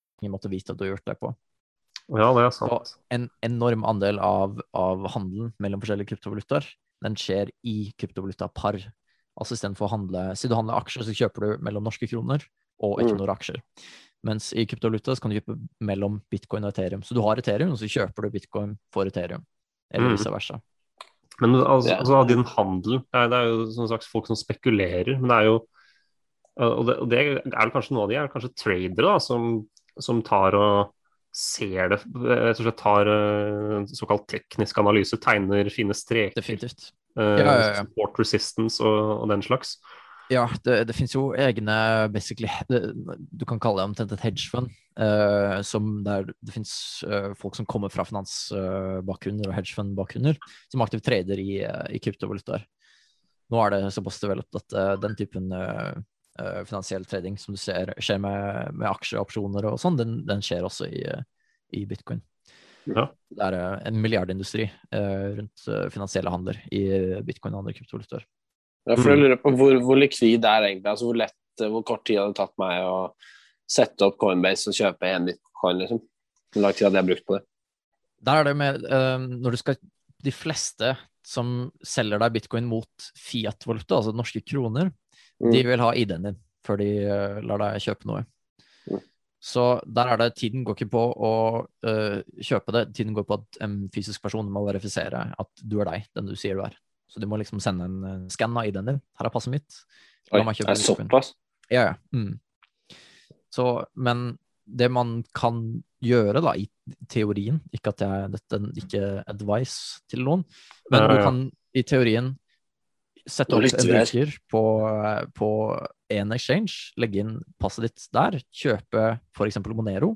Måtte vite at du har gjort det på. ja, det er sant. en enorm andel av, av handelen mellom forskjellige kryptovalutaer, den skjer i kryptovalutapar. Altså istedenfor å handle Si du handler aksjer, så kjøper du mellom norske kroner og ikke Mm. noen aksjer. Mens i kryptovaluta så kan du kjøpe mellom bitcoin og ethereum. Så du har ethereum, og så kjøper du bitcoin for ethereum. Eller Mm. vice versa. Men altså, altså, din handel det er, jo sånn slags folk som spekulerer, men det er jo Og det, og det er kanskje noe av de er kanskje tradere da, som, som tar og ser det Rett og slett tar eh, såkalt teknisk analyse, tegner fine streker, Definitivt. Uh, Ja, ja, ja. support resistance og, og den slags. Ja, det, det finnes jo egne basically det, Du kan kalle det omtrent et hedgefund. Uh, som der det finnes uh, folk som kommer fra finansbakgrunner og hedgefund-bakgrunner, som aktivt trader i, uh, i kryptovalutaer. Nå er det såpass developed at eh, den typen eh, eh, finansiell trading som du ser skjer med, med aksjeopsjoner og sånn, den, den skjer også i, eh, i bitcoin. Ja. Det er eh, en milliardindustri eh, rundt eh, finansielle handler i bitcoin og andre kryptovalutaer. Ja, for jeg lurer på hvor, hvor likvid det er egentlig. Altså hvor lett, hvor kort tid hadde det tatt meg å sette opp Coinbase og kjøpe én bitcoin, liksom? Hvor lang tid hadde jeg brukt på det? Der er det med eh, Når du skal De fleste som selger deg bitcoin mot fiat-valuta, altså norske kroner. De vil ha ID-en din før de eh, lar deg kjøpe noe. Mm. Så der er det Tiden går ikke på å uh, kjøpe det, tiden går på at en fysisk person må verifisere at du er deg, den du sier du er. Så du må liksom sende en skann av ID-en din. Her er passet mitt. Oi, det er såpass? Ja, ja. Mm. Så, men det man kan gjøre, da, i teorien, ikke at jeg, dette er ikke advice til noen, men Ja, du kan i teorien sette opp en bruker på, på en exchange, legge inn passet ditt der, kjøpe f.eks. Monero,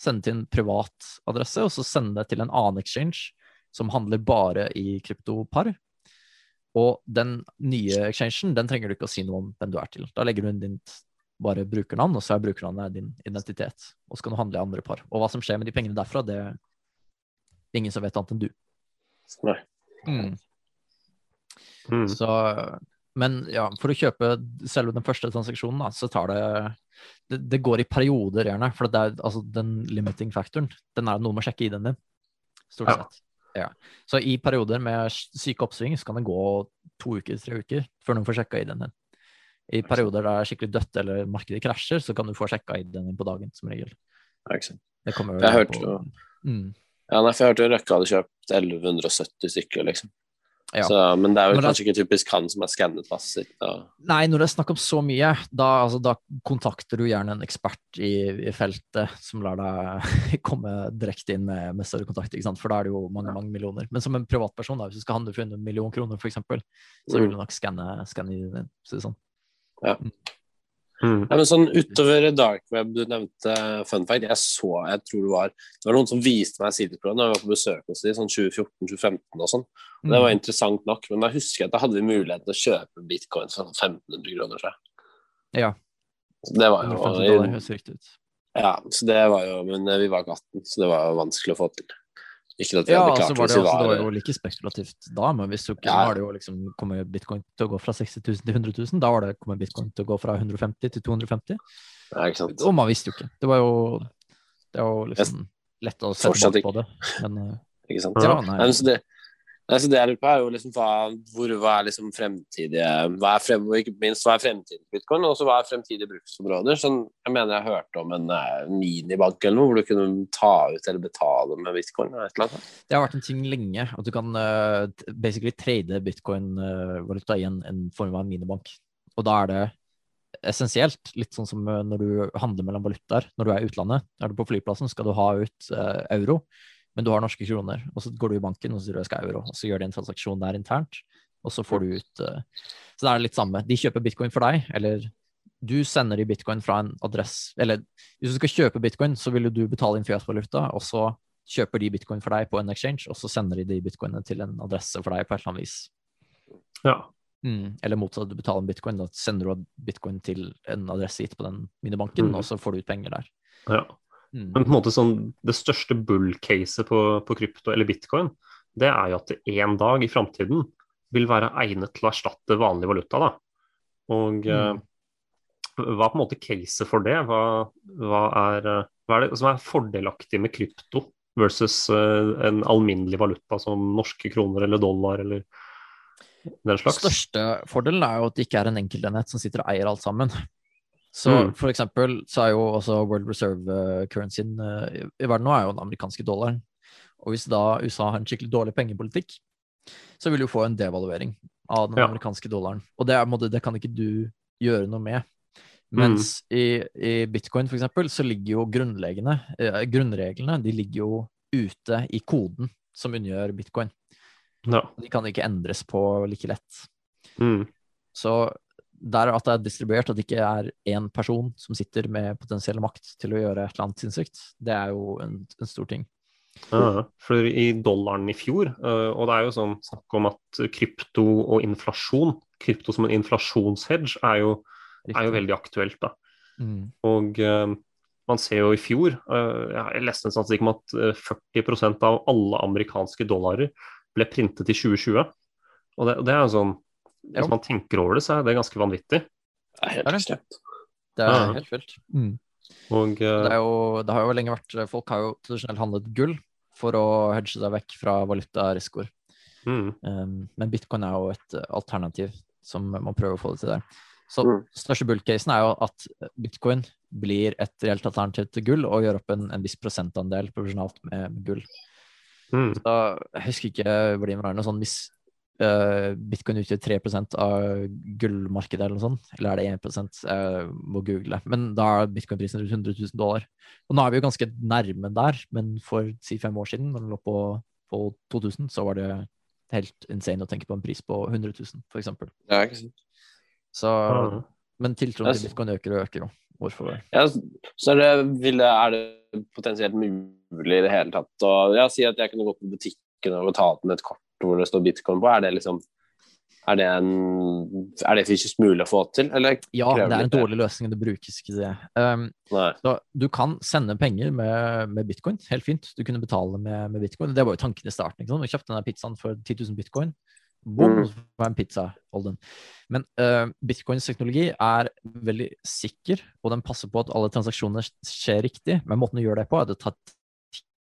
sende til en privat adresse, og så sende det til en annen exchange som handler bare i kryptopar. Og den nye exchangen, den trenger du ikke å si noe om hvem du er til. Da legger du inn ditt bare brukernavn, og så er brukernavnet din identitet. Og så kan du handle i andre par. Og hva som skjer med de pengene derfra, det er ingen som vet annet enn du. Nei. Mm. Mm. Så, men ja, for å kjøpe selve den første transaksjonen, da, så tar det det, det går i perioder, gjerne. For det er, altså, den limiting factoren, den er noe med å sjekke ID-en din. Stort Ja. sett. Ja. Så i perioder med syke oppsving så kan det gå to uker, tre uker før noen får sjekka ID-en din. I perioder der det er skikkelig dødt eller markedet krasjer, så kan du få sjekka ID-en din på dagen, som regel. Det kommer Jeg hørte jo- mm. Ja, nei, for jeg hørte jo Røkke hadde kjøpt 1170 stykker, liksom. Ja. Så, men det er jo Når det- kanskje ikke typisk han som har skannet passet sitt. Og... Nei, når det er snakk om så mye, da, altså, da kontakter du gjerne en ekspert i, i feltet som lar deg komme direkte inn med, med større kontakt, ikke sant? for da er det jo mange mange millioner. Men som en privatperson, da, hvis du skal handle for under en million kroner f.eks., så vil du nok skanne skanne din. Så det er sånn. Mm. Ja, men sånn utover dark web, du nevnte fun fact, jeg så, jeg tror det var Det var noen som viste meg Sidesproen da jeg var på besøk hos dem, sånn 2014-2015 og sånn. Og Det Mm. var interessant nok, men da husker jeg at da hadde vi mulighet til å kjøpe bitcoin for sånn 1500 kroner, tror jeg. Ja. Så det var 150 dollar jo ut. Ja, så det var jo Men vi var ikke 18, så det var jo vanskelig å få til. Ikke at vi Ja, hadde altså klart var hvis det, vi altså, det var var jo like spekulativt da, men hvis du ikke Ja. var har det jo liksom kommet bitcoin til å gå fra 60 000 til 100 000, da var det kommet bitcoin til å gå fra 150 til 250. Ja, ikke sant. Og man visste jo ikke. Det var jo Det var jo liksom lett å sette bort på det. Men eh, Ikke sant? ja, Nei, nei. men så det, nei, så det jeg lurer på, er jo liksom hva, hvor, hva er liksom fremtidige Hva er frem, ikke minst hva er fremtiden til bitcoin, og hva er fremtidige bruksområder. Sånn, jeg mener jeg hørte om en eh, minibank eller noe hvor du kunne ta ut eller betale med bitcoin. Det har vært en ting lenge at du kan uh, basically trade bitcoin-valuta i en, en form av en minibank. Og da er det essensielt, litt sånn som eh, når du handler mellom valutaer. Når du er i utlandet, er du på flyplassen, skal du ha ut eh, euro, men du har norske kroner. Og så går du i banken og så sier du jeg skal euro, og så gjør de en transaksjon der internt, og så får du ut eh, Så det er litt samme. De kjøper bitcoin for deg, eller du sender de bitcoin fra en adresse Eller hvis du skal kjøpe bitcoin, så vil jo du betale inn fiat-valuta, og så kjøper de bitcoin for deg på en exchange, og så sender de de bitcoinene til en adresse for deg på et eller annet vis. Ja. Mm. Eller motsatt, du betaler en bitcoin, da sender du bitcoin til en adresse gitt på den minibanken, Mm. og så får du ut penger der. ja. Mm. Men på en måte sånn, det største bull-caset på, på krypto eller bitcoin, det er jo at det en dag i framtiden vil være egnet til å erstatte vanlig valuta. Da. Og eh, hva er på en måte caset for det? Hva, hva, er, hva er det som er fordelaktig med krypto versus eh, en alminnelig valuta som norske kroner eller dollar eller den slags? Største fordelen er jo at det ikke er en enkeltenhet som sitter og eier alt sammen. Så Mm. for eksempel så er jo også world reserve-currencyen i i verden nå er jo den amerikanske dollaren. Og hvis da USA har en skikkelig dårlig pengepolitikk, så vil du få en devaluering av den Ja. amerikanske dollaren. Og det, er, det kan ikke du gjøre noe med. Mens i, i bitcoin for eksempel, så ligger jo grunnleggende, eh, grunnreglene de ligger jo ute i koden som unngjør bitcoin. Ja. De kan ikke endres på like lett. Mm. Så der at det er distribuert, at det ikke er én person som sitter med potensiell makt til å gjøre et eller annet sinnssykt, det er jo en, en stor ting. Ja, for i dollaren i fjor, eh, og det er jo sånn snakk om at krypto og inflasjon, krypto som en inflasjonshedge, er jo, er jo veldig aktuelt. da. Mm. Og eh, man ser jo i fjor, eh, jeg leste en statistikk om at eh, 40% av alle amerikanske dollarer ble printet i 2020. Og det, det er jo sånn, Ja. hvis man tenker over det, så er det ganske vanvittig. Det er helt Er det? er Ja. helt vilt. Mm. Og uh... Det, er jo, det har jo lenge vært Folk har jo tradisjonelt handlet gull for å hedge seg vekk fra valutarisikoer. mm, Um, men bitcoin er jo et alternativ som man prøver å få det til der. Så Mm. største bullcasen er jo at bitcoin blir et reelt alternativ til gull, og gjør opp en, en viss prosentandel proporsjonalt med, med gull. mm, Så jeg husker ikke hvor det var noe sånn hvis eh, bitcoin utgjør 3% av gullmarkedet eller noe sånt, eller er det 1 Jeg må google. Men da er bitcoin-prisen rundt 100 000 dollar. Og nå er vi jo ganske nærme der, men for si fem år siden, når den lå på, på 2000, så var det helt insane å tenke på en pris på 100 000, for eksempel. Ja, ikke sant. Så, mm. men tiltroen til bitcoin øker og øker jo. Hvorfor det? Ja, så er det, ville, er det potensielt mulig i det hele tatt å ja, si at jeg kunne gå på butikken og betale med et kort hvor det står bitcoin på? Er det liksom er det, en, er det fysisk mulig å få til, eller Ja, det er en dårlig løsning, det brukes ikke det. Um, så du kan sende penger med, med bitcoin, helt fint. Du kunne betale med, med bitcoin. Det var jo tanken i starten. ikke sant? Du kjøpte denne pizzaen for 10 000 bitcoin. Boom, Mm. var en pizza. Hold den. Men uh, bitcoins teknologi er veldig sikker, og den passer på at alle transaksjoner skjer riktig. Men måten du gjør det på, er at det tar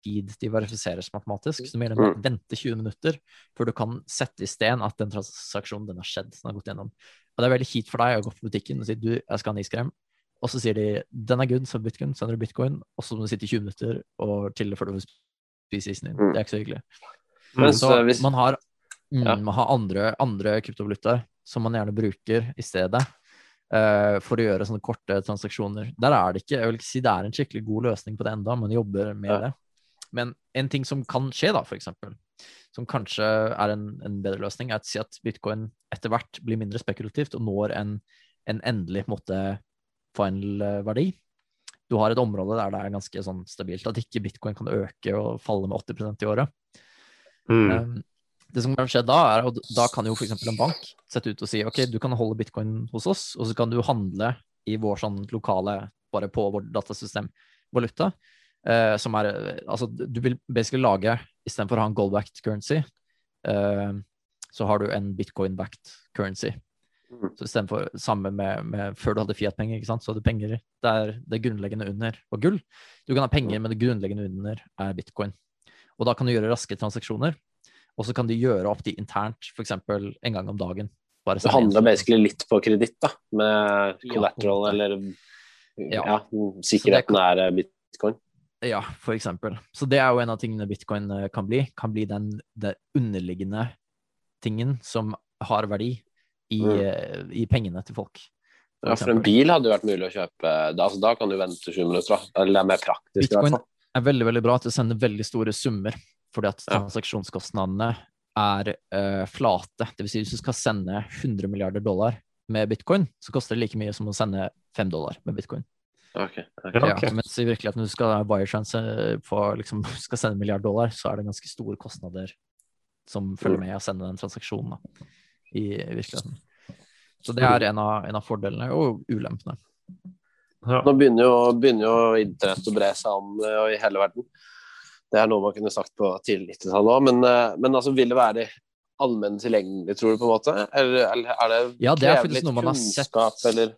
tid de verifiseres matematisk. Mener du må Mm. vente 20 minutter før du kan sette i sten at den transaksjonen den har skjedd. Den har gått gjennom. Og det er veldig kjipt for deg å gå på butikken og si du, jeg skal ha en iskrem. Og så sier de den er good, så bitcoin, sender du bitcoin, og så må du sitte i 20 minutter og chille før du får spise isen din. Mm. Det er ikke så hyggelig. Men Så man har, mm, man har andre, andre kryptovalutaer som man gjerne bruker i stedet eh, for å gjøre sånne korte transaksjoner. Der er det ikke Jeg vil ikke si det er en skikkelig god løsning på det enda, man jobber med det. Men en ting som kan skje, da, eksempel, som kanskje er en, en bedre løsning, er å si at bitcoin etter hvert blir mindre spekulativt og når en, en endelig på en måte, final eh, verdi. Du har et område der det er ganske sånn stabilt, at ikke bitcoin kan øke og falle med 80% i året. Mm. Um, det som kan skje da, er at da kan jo f.eks. en bank sette ut og si ok, du kan holde bitcoin hos oss, og så kan du handle i vår sånn lokale, bare på vårt datasystem, valuta. Eh, som er Altså, du vil basically lage, istedenfor å ha en gold-backed currency, uh, så har du en bitcoin-backed currency. Mm. Så istedenfor samme med, med før du hadde Fiat-penger, ikke sant, så hadde du penger der det grunnleggende under var gull. Du kan ha penger, men det grunnleggende under er bitcoin. Og da kan du gjøre raske transaksjoner. Og så kan de gjøre opp de internt, f.eks. en gang om dagen. Det handler basically litt på kreditt, da, med collateral ja, eller Ja. ja, sikkerheten er eh, bitcoin. Ja, for eksempel. Så det er jo en av tingene bitcoin eh, kan bli. Kan bli den, den underliggende tingen som har verdi i, Mm. eh, i pengene til folk. for Ja, for en bil hadde vært mulig å kjøpe. Da, altså, da kan du vente sju minutter. Eller det er mer praktisk, Bitcoin er veldig veldig bra til å sende veldig store summer, fordi at transaksjonskostnadene er uh, flate. Det vil si hvis du skal sende 100 milliarder dollar med bitcoin, så koster det like mye som å sende 5 dollar med bitcoin. Ok, ok. Ja, okay. mens i virkeligheten du skal ha wiretrans på liksom, skal sende en milliard dollar, så er det ganske store kostnader som følger med å sende den transaksjonen da, i, virkeligheten. Så det er en av, en av fordelene og ulempene. Ja. Nå begynner jo, begynner jo internett å bre seg an eh, i hele verden. Det er noe man kunne sagt på tidlig 90-tall òg, men, eh, men altså, vil det være allmenn tilgjengelig, tror du, på en måte? Eller, eller er det Ja, det er faktisk noe man har sett. eller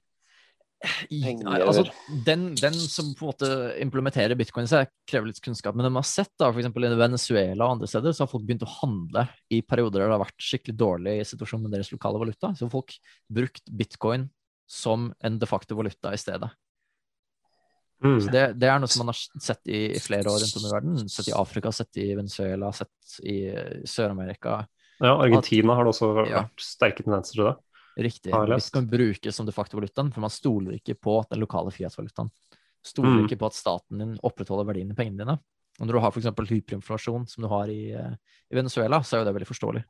Nei, altså, den, den som på en måte implementerer bitcoin, så krever litt kunnskap. Men når man har sett da, for i Venezuela og andre steder, så har folk begynt å handle i perioder der det har vært skikkelig dårlig situasjon med deres lokale valuta. Så har folk brukt bitcoin som en de facto valuta i stedet. Mm. Så det, det er noe som man har sett i, i flere år rundt om i verden. Sett i Afrika, sett i Venezuela, sett i Sør-Amerika. ja, Argentina har det også Ja. vært sterke tendenser til det. Riktig. Hvis lest. Brukes som de facto valutaen, for man stoler ikke på den lokale Fiat-valutaen. Stoler Mm. ikke på at staten din opprettholder verdien i pengene dine. Og når du har f.eks. hyperinflasjon, som du har i, eh, i Venezuela, så er jo det veldig forståelig.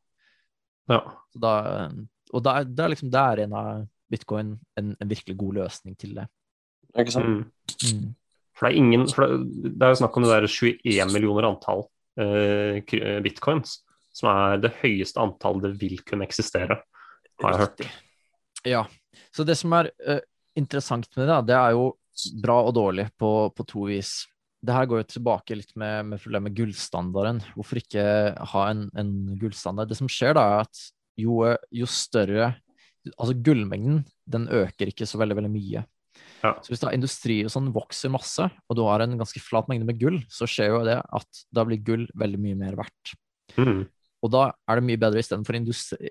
Ja. Så da, og da, er- er liksom der en av bitcoin en, en virkelig god løsning til det. Ikke sant? Mm. Mm. For det er ingen for det, det er jo snakk om det der 21 millioner antall uh, bitcoins, som er det høyeste antallet det vil kunne eksistere, har jeg hørt. Ja. Så det som er uh, interessant med det, det er jo bra og dårlig på, på to vis. Det her går jo tilbake litt med, med problemet med gullstandarden. Hvorfor ikke ha en, en gullstandard? Det som skjer da, er at jo, jo større Altså gullmengden, den øker ikke så veldig, veldig mye. Ja. Så hvis da industri og sånn vokser masse, og du har en ganske flat mengde med gull, så skjer jo det at da blir gull veldig mye mer verdt. Mm. Og da er det mye bedre istedenfor å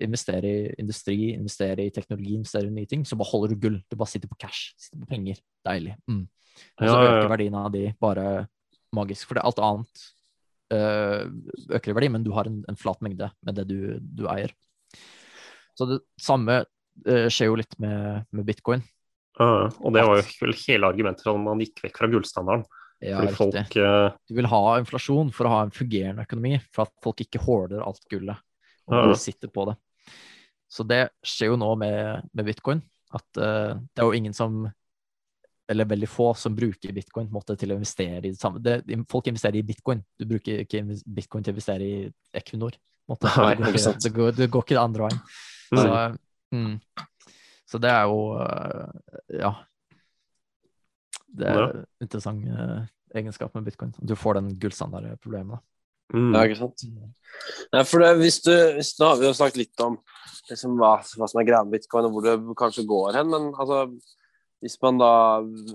investere i industri, investere i teknologi, investere i nye ting, så bare holder du gull. Du bare sitter på cash, sitter på penger. Deilig. Mm. Og så Ja, ja, øker ja. verdien av de bare magisk. For det, alt annet øh, øker i verdi, men du har en, en flat mengde med det du, du eier. Så det samme øh, skjer jo litt med, med bitcoin. Ja, og det var jo vel hele argumentet for at man gikk vekk fra gullstandarden. Ja, Fordi folk riktig. Du vil ha inflasjon for å ha en fungerende økonomi, for at folk ikke holder alt gullet. og Ja. sitter på det. Så det skjer jo nå med, med bitcoin, at uh, det er jo ingen som eller veldig få som bruker bitcoin måte, til å investere i det samme. Det, folk investerer i bitcoin, du bruker ikke bitcoin til å investere i Equinor. måte. Nei, det, går ikke det, går, det går ikke den andre veien. Så, mm, så det er jo eh, Ja. Det er Ja. interessant uh, egenskap med bitcoin. Du får den gullstandardproblemet. da. Mm. Ja, ikke sant? Nei, for det, hvis du, hvis, Nå har vi jo snakket litt om liksom, hva, hva som er greia med bitcoin, og hvor det kanskje går hen, men altså hvis man da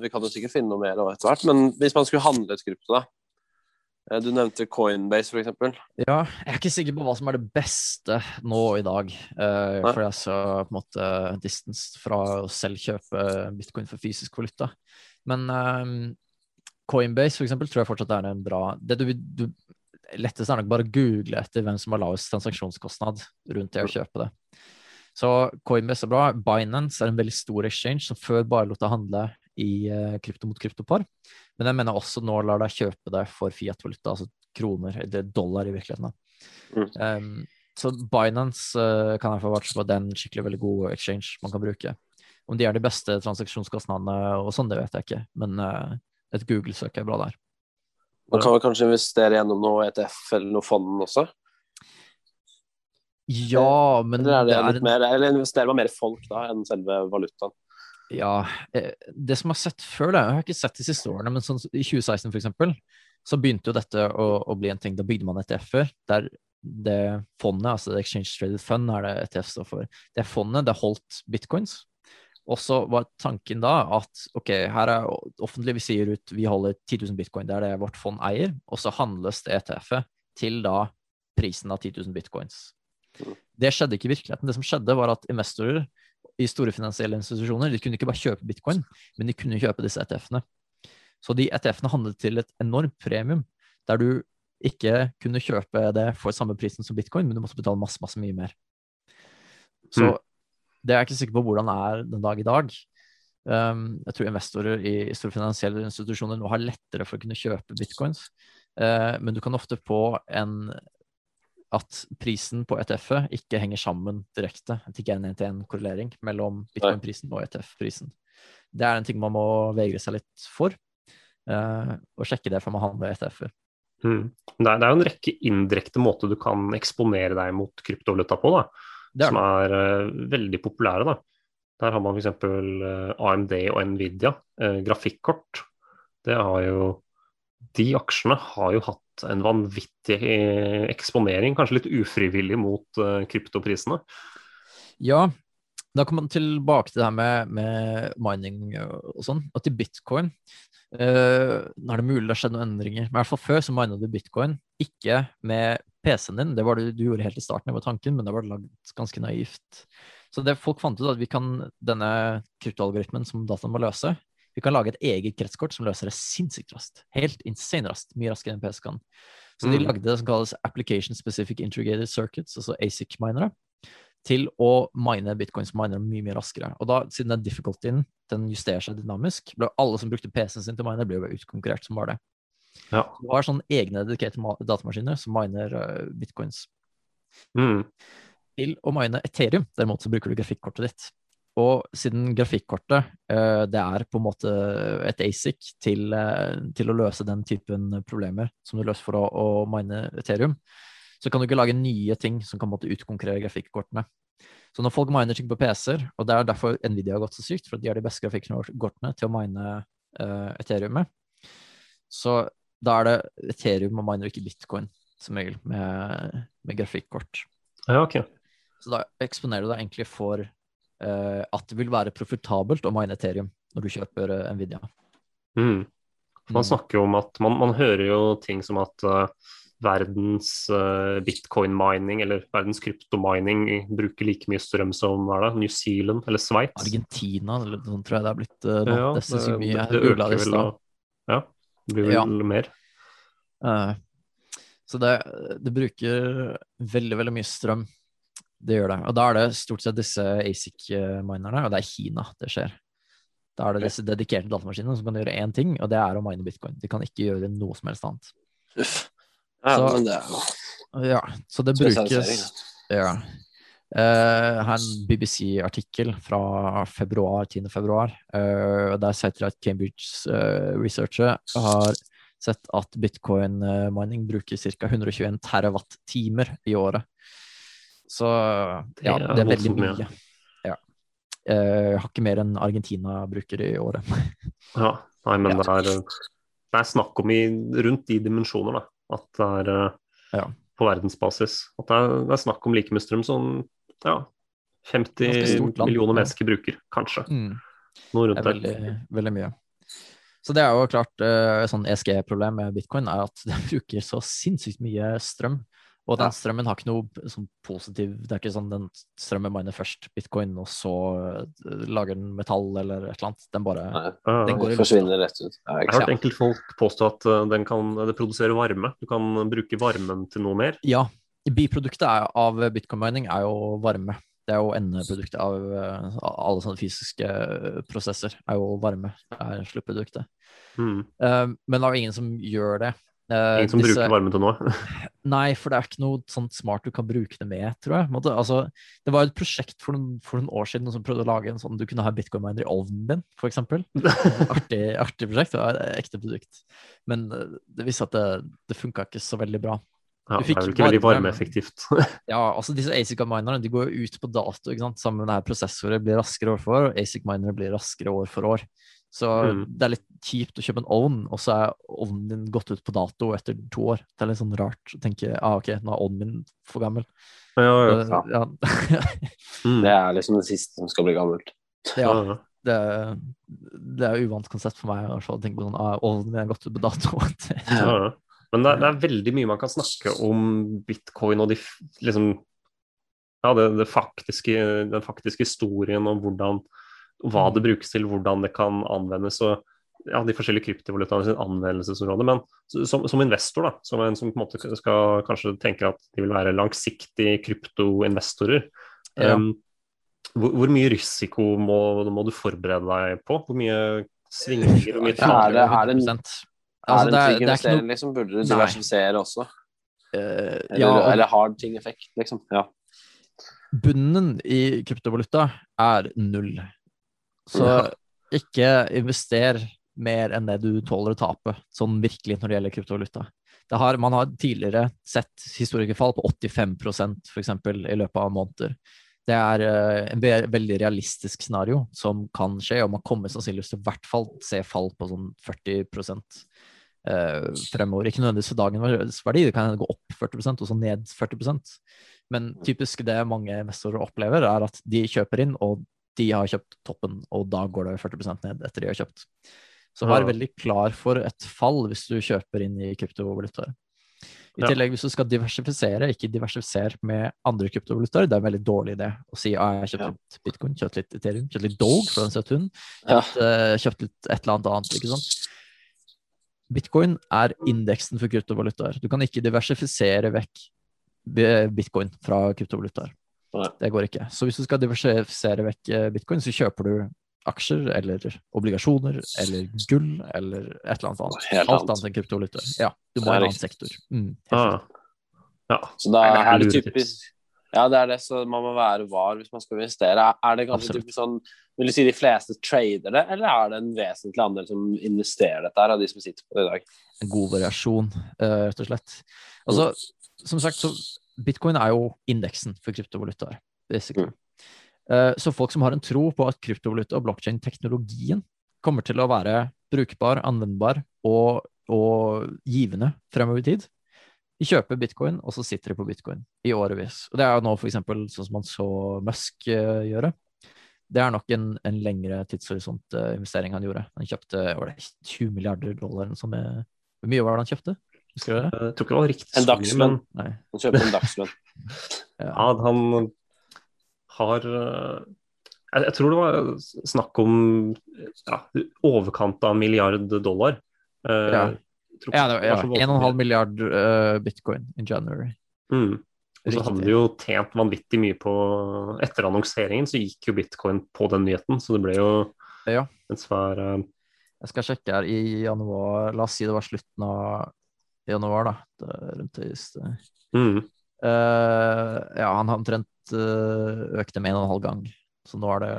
Vi kan jo sikkert finne noe mer etter hvert, men hvis man skulle handle et krypto, da Eh, Du nevnte Coinbase, eksempel. Ja, jeg er ikke sikker på hva som er det beste nå i dag. Uh, for jeg er så på en måte distance fra å selv kjøpe bitcoin for fysisk valuta. Men eh, Coinbase for eksempel, tror jeg fortsatt er en bra Det du, du lettest er nok bare å google etter hvem som har lavest transaksjonskostnad rundt det å kjøpe det. Så Coinbase er bra. Binance er en veldig stor exchange som før bare lot deg handle i eh, krypto mot kryptopar. Men jeg mener også nå lar deg kjøpe det for fiat-valuta, altså kroner, eller dollar i virkeligheten. da. Um, så Binance uh, kan jeg få vært på den skikkelig veldig god exchange man kan bruke. Om de er de beste transaksjonskostnadene og sånn, det vet jeg ikke, men eh, et Google-søk er bra der. Man kan vel kanskje investere gjennom noe ETF eller noe fond også? Ja, men Eller, er det det er en- mer, eller investerer man mer i folk da enn selve valutaen? Ja, eh, det som jeg har sett før, det, jeg har ikke sett de siste årene, men sånn, i 2016 for eksempel, så begynte jo dette å, å bli en ting. Da bygde man ETF-er der det fondet, altså Exchange Traded Fund, er det ETF står for. Det fondet, det holdt bitcoins. Og så var tanken da at ok, her er offentlig, vi sier ut vi holder 10 000 bitcoin, det er det vårt fond eier, og så handles det ETF-et til da prisen av 10 000 bitcoins. Det skjedde ikke i virkeligheten. Det som skjedde, var at investorer i store finansielle institusjoner de kunne ikke bare kjøpe bitcoin, men de kunne kjøpe disse ETF-ene. Så de ETF-ene handlet til et enormt premium, der du ikke kunne kjøpe det for samme prisen som bitcoin, men du måtte betale masse, masse mye mer. Så Mm. Det er jeg ikke sikker på hvordan det er den dag i dag. Um, jeg tror investorer i store finansielle institusjoner nå har lettere for å kunne kjøpe bitcoins, uh, men du kan ofte få en at prisen på ETF-et ikke henger sammen direkte. At det ikke er en en-til-en-korrelering mellom bitcoin-prisen og ETF-prisen. Det er en ting man må vegre seg litt for, uh, og sjekke det før man handler ETF-er. Mm. Det, er, jo en rekke indirekte måter du kan eksponere deg mot kryptovaluta på, da, er som er uh, veldig populære. da. Der har man f.eks. Uh, AMD og Nvidia, uh, grafikkort. Det har jo De aksjene har jo hatt en vanvittig eh, eksponering, kanskje litt ufrivillig mot eh, kryptoprisene. Ja, da kommer man tilbake til det her med, med mining og sånn, og til bitcoin. Uh, nå er det mulig det har skjedd noen endringer, men i hvert fall før så minet du bitcoin ikke med PC-en din. Det var det du gjorde helt i starten, det var tanken, men det var lagd ganske naivt. Så det folk fant ut at vi kan, denne kryptoalgoritmen som dataen må løse, vi kan lage et eget kretskort som løser det sinnssykt raskt. Helt insane raskt. Mye raskere enn PC kan. Så de Mm. lagde det som kalles Application Specific Integrated Circuits, altså ASIC-minere, til å mine bitcoins miner mye mye raskere. Og da, siden den difficultyen den justerer seg dynamisk, ble alle som brukte PC-en sin til å mine, ble jo utkonkurrert som bare det. Ja. Du har sånne egne dedikerte datamaskiner som miner uh, bitcoins. Mm. Til å mine Ethereum, derimot, så bruker du grafikkortet ditt. Og siden grafikkortet uh, det er på en måte et ASIC til, uh, til å løse den typen problemer som du løser for å, å mine Ethereum, så kan du ikke lage nye ting som kan måtte utkonkurrere grafikkortene. Så når folk miner ting på PC-er, og det er derfor Nvidia har gått så sykt, for at de har de beste grafikkortene til å mine uh, Ethereum med, så da er det Ethereum og miner, ikke bitcoin, som regel, med, med grafikkort. Ja, ok. Så da eksponerer du deg egentlig for uh, at det vil være profitabelt å mine Ethereum når du kjøper uh, Nvidia. Mm. Man Mm. snakker jo om at man, man hører jo ting som at eh, verdens uh, bitcoin-mining eller verdens kryptomining bruker like mye strøm som hva er det, New Zealand eller Sveits. Argentina, eller sånn tror jeg det er blitt uh, nå. Ja, det synes mye. det, det øker vel da. Ja, det blir vel Ja. mer. Uh, så det, det bruker veldig, veldig mye strøm. Det gjør det. Og da er det stort sett disse ASIC-minerne, og det er Kina det skjer. Da er det disse dedikerte datamaskinene som kan gjøre én ting, og det er å mine bitcoin. De kan ikke gjøre noe som helst annet. Uff. Ja, Så- men det er jo Ja, så det brukes Ja. Uh, her er en BBC-artikkel fra februar, 10. februar. Uh, der sier de at Cambridge uh, Researcher har sett at bitcoin-mining bruker ca. 121 terawatt-timer i året. Så ja, Det er veldig mye. Ja. Uh, har ikke mer enn Argentina bruker i året. Ja, nei, men Ja. det er, det er snakk om i, rundt de dimensjoner, da. At det er eh, Ja. på verdensbasis. At det er, det er snakk om like mye strøm som ja, 50 land, millioner mennesker bruker, kanskje. Mm. Noe Det rundt er der. veldig, veldig mye. Så det er jo klart et sånn ESG-problem med bitcoin er at det bruker så sinnssykt mye strøm. Og den strømmen har ikke noe sånn positiv Det er ikke sånn den strømmen miner først bitcoin, og så eh, lager den metall eller et eller annet. Den bare Nei, Den går i forsvinner rett ut. Ja, Jeg har hørt enkeltfolk påstå at eh, den kan, det produserer varme. Du kan bruke varmen til noe mer. Ja. Biproduktet av bitcoin mining er jo varme. Det er jo endeproduktet av eh, alle sånne fysiske prosesser. er jo varme. Det er sluttproduktet. Mm. Eh, men det er jo ingen som gjør det. Eh, Ingen som disse- bruker varme til noe. Nei, for det er ikke noe sånt smart du kan bruke det med, tror jeg. Altså, det var et prosjekt for noen, for noen år siden som prøvde å lage en sånn du kunne ha bitcoin-miner i ovnen din, eksempel. Artig, artig prosjekt, det var et ekte produkt. Men eh, det viste at det, det funka ikke så veldig bra. Ja, det er vel ikke veldig varme- varmeeffektivt. Ja, altså disse ASIC-minerne de går jo ut på dato, ikke sant? sammen med det her prosessorer blir raskere år for år, og ASIC-minere blir raskere år for år. Så Mm. det er litt kjipt å kjøpe en ovn, og så er ovnen din gått ut på dato etter to år. Det er litt sånn rart å tenke ah, ok, nå er ovnen min for gammel. Ja, ja, ja. Mm. Det er liksom det siste som skal bli gammelt. ja, det, det er uvant konsept for meg å tenke på sånn ah, ovnen min er gått ut på dato. Ja, ja. Men det er, det er veldig mye man kan snakke om bitcoin og de liksom Ja, det, det faktiske, den faktiske historien om hvordan hva det brukes til, hvordan det kan anvendes og ja, de forskjellige kryptovalutaene sin anvendelsesområde. Men som, som investor, da, som en som på en måte skal kanskje tenker at de vil være langsiktige kryptoinvestorer, Ja. um, hvor, hvor mye risiko må, må du forberede deg på? Hvor mye svingninger? Hvor mye er det- er det en- 100%. Er Altså, det er, trygg det er ikke investering, noe liksom? Burde du diversifisere også? eh, Eller, ja, og- eller har ting effekt, liksom? Ja. bunnen i kryptovaluta er null. Så ikke invester mer enn det du tåler å tape, sånn virkelig når det gjelder kryptovaluta. Det har, man har tidligere sett historikerfall på 85% for eksempel, i løpet av måneder. Det er eh, en ve veldig realistisk scenario som kan skje, og man kommer sannsynligvis til i hvert fall se fall på sånn 40% eh, fremover. Ikke nødvendigvis for dagens verdi, det kan gå opp 40% og så ned 40% Men typisk det mange investorer opplever, er at de kjøper inn, og de har kjøpt toppen, og da går det 40% ned etter de har kjøpt. Så vær Ja. veldig klar for et fall hvis du kjøper inn i kryptovalutaer. I tillegg, hvis du skal diversifisere, ikke diversifiser med andre kryptovalutaer. Det er en veldig dårlig idé å si at jeg har kjøpt Ja. litt bitcoin, kjøpt litt Ethereum, kjøpt litt Dog for den stund, Ja. kjøpte, eh, kjøpt litt et eller annet annet. ikke sant? Bitcoin er indeksen for kryptovalutaer. Du kan ikke diversifisere vekk bitcoin fra kryptovalutaer. Det går ikke. Så hvis du skal diversifisere vekk eh, bitcoin, så kjøper du aksjer eller obligasjoner eller gull eller et eller annet annet. Helt Alt annet. enn kryptovaluta. Ja, du må ha en annen sektor. Mm, Ah. Ja. Så da er er det typisk Ja, det er det, så man må være var hvis man skal investere. Er det kanskje typisk sånn Vil du si de fleste trader det, eller er det en vesentlig andel som investerer dette her, av de som sitter på det i dag? en god variasjon, eh, rett og slett. Altså, som sagt, så bitcoin er jo indeksen for kryptovalutaer. Mm. Eh, Så folk som har en tro på at kryptovaluta og blockchain-teknologien kommer til å være brukbar, anvendbar og, og givende fremover i tid, de kjøper bitcoin, og så sitter de på bitcoin i årevis. Og det er jo nå eksempel sånn som man så Musk eh, gjøre. Det er nok en, en lengre tidshorisont eh, investering han gjorde. Han kjøpte var det 20 milliarder dollar Hvor mye var det han kjøpte? Husker du det? Jeg tror ikke det var riktig En dagslønn. Han kjøper en dagslønn. Ja. han har eh, jeg, jeg tror det var snakk om ja, overkant av en milliard dollar. Uh, Ja. tror Ja, det var, ja, var så voldsomt 1,5 milliard uh, bitcoin in January. Mm. Og så hadde de jo tjent vanvittig mye på Etter annonseringen så gikk jo bitcoin på den nyheten, så det ble jo Ja. en svær uh, Jeg skal sjekke her i januar La oss si det var slutten av januar, da. Rundt høyest. mm. Uh, ja, han har omtrent uh, økt det med en og en halv gang. Så nå er det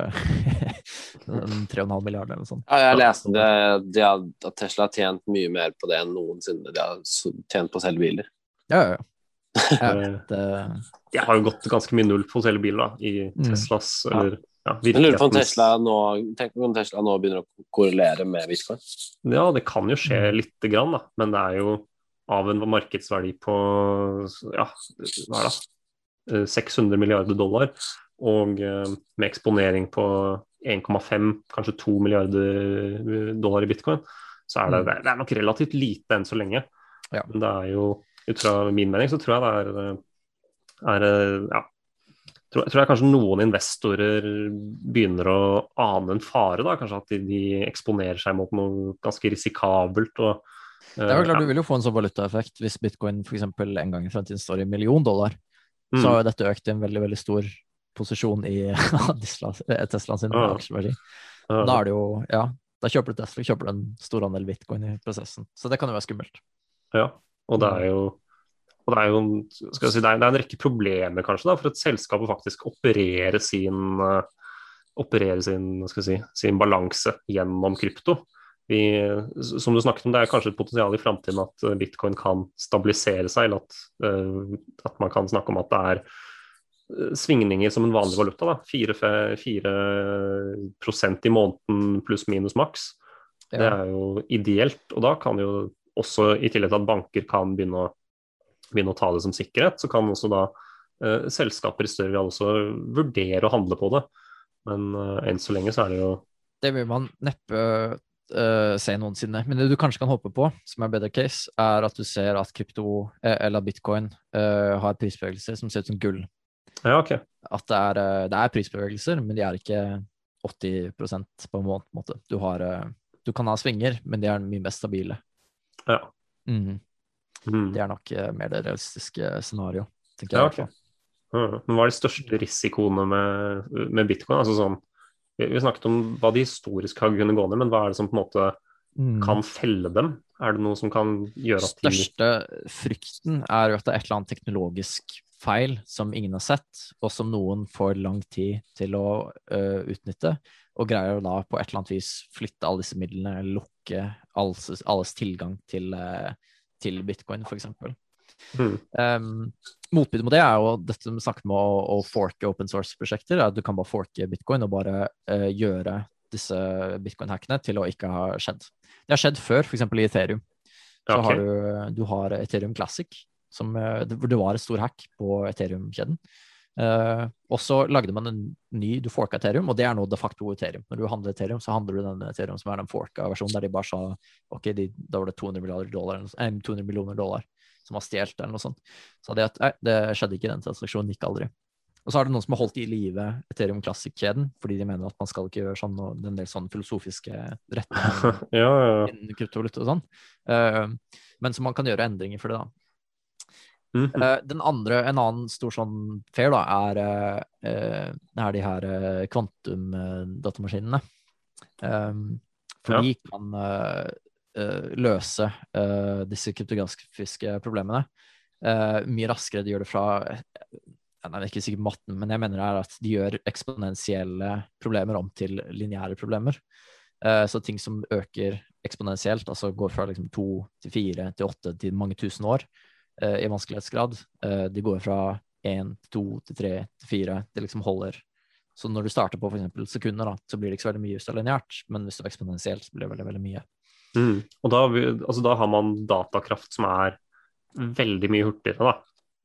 en tre og en halv milliard eller noe sånt. Ja, jeg leste det, de har, at Tesla har tjent mye mer på det enn noensinne de har tjent på å selge biler. Ja, ja, ja. Eh, det, Jeg har jo gått ganske mye null på å selge da, i Mm. Teslas eller ja, Jeg lurer på om Tesla nå Tenk om Tesla nå begynner å korrelere med bitcoin. Ja, det kan jo skje Mm. lite grann, da. Men det er jo av en markedsverdi på ja, hva er det? Eh, 600 milliarder dollar, og eh, med eksponering på 1,5, kanskje 2 milliarder dollar i bitcoin, så er det, Mm. det er nok relativt lite enn så lenge. Ja. Men det er jo, ut fra min mening, så tror jeg det er, eh, er eh, ja, tror, tror jeg kanskje noen investorer begynner å ane en fare. da, Kanskje at de, de eksponerer seg mot noe ganske risikabelt. og det er jo klart. Du vil jo få en sånn valutaeffekt hvis bitcoin for eksempel en gang i fremtiden står i en million dollar. Mm. Så har jo dette økt i en veldig veldig stor posisjon i Tesla, Tesla sin Ja. aksjeverdi. Da er det jo, ja, da kjøper du Tesla, kjøper du en stor andel bitcoin i prosessen. Så det kan jo være skummelt. Ja, og det er jo det er jo si, det er, en rekke problemer kanskje da, for et selskap å faktisk operere sin, eh, operere sin, si, sin balanse gjennom krypto. Vi, som du snakket om, Det er kanskje et potensial i framtiden at eh, bitcoin kan stabilisere seg, eller at, uh, at man kan snakke om at det er eh, svingninger som en vanlig valuta. da, 4% i måneden pluss minus maks. Det er jo ideelt. Og da kan jo også, i tillegg til at banker kan begynne å, begynne å ta det som sikkerhet, så kan også da uh, selskaper i større grad også vurdere å handle på det. Men uh, enn så lenge så er det jo Det vil man neppe eh, se noensinne. Men det du kanskje kan håpe på, som er better case, er at du ser at krypto, eh, eller bitcoin, uh, har prisbevegelser som ser ut som gull. Ja, OK. At det er, det er prisbevegelser, men de er ikke 80% på en måte. Du, har, du kan ha svinger, men de er mye mest stabile. Ja. Mm. Mm. Det er nok mer det realistiske scenario, tenker Ja, jeg. i ok. hvert fall. Ja, Men hva er de største risikoene med, med bitcoin? Altså sånn, vi, vi snakket om hva de historisk har kunnet gå ned, men hva er det som på en måte Mm. kan felle dem? Er det noe som kan gjøre at de største frykten er jo at det er et eller annet teknologisk feil som ingen har sett, og som noen får lang tid til å uh, utnytte, og greier å da på et eller annet vis flytte alle disse midlene, lukke alles, alles tilgang til, uh, til bitcoin, f.eks. Mm. Um, motbydet mot det er jo dette som snakket med å, å forke open source-prosjekter. er at Du kan bare forke bitcoin og bare uh, gjøre disse bitcoin-hackene til å ikke ha skjedd. Det har skjedd før, f.eks. i Ethereum. Så okay. har du, du har Ethereum Classic, som, eh, det- hvor det var et stor hack på Ethereum-kjeden. Uh, og så lagde man en ny Du forka Ethereum, og det er nå de facto Ethereum. Når du handler Ethereum, så handler du den Ethereum som er den forka versjonen, der de bare sa ok, de, da var det 200, millioner dollar, eh, 200 millioner dollar som har stjålet, eller noe sånt. Så det, at, nei, det skjedde ikke, den transaksjonen gikk aldri. Og så er det noen som har holdt i live Ethereum Classic-kjeden, fordi de mener at man skal ikke gjøre sånn, og en del sånne filosofiske retninger ja, ja, innen kryptovaluta og sånn. Uh, men så man kan gjøre endringer for det, da. Mm -hmm. uh, den andre, en annen stor sånn fair, da, er, eh, er de her uh, kvantumdatamaskinene. Um, for Ja. de kan løse eh, disse kryptografiske problemene eh, mye raskere. De gjør det fra jeg er ikke sikker matten, men jeg mener det er at de gjør eksponentielle problemer om til lineære problemer. Eh, så ting som øker eksponentielt, altså går fra liksom to til fire til åtte til mange tusen år eh, i vanskelighetsgrad, eh, de går fra én til to til tre til fire. Det liksom holder. Så når du starter på f.eks. sekunder, da, så blir det ikke så veldig mye hvis det er lineært, men hvis det er eksponentielt, så blir det veldig, veldig mye. Mm. Og da, altså, da har man datakraft som er veldig mye hurtigere, da.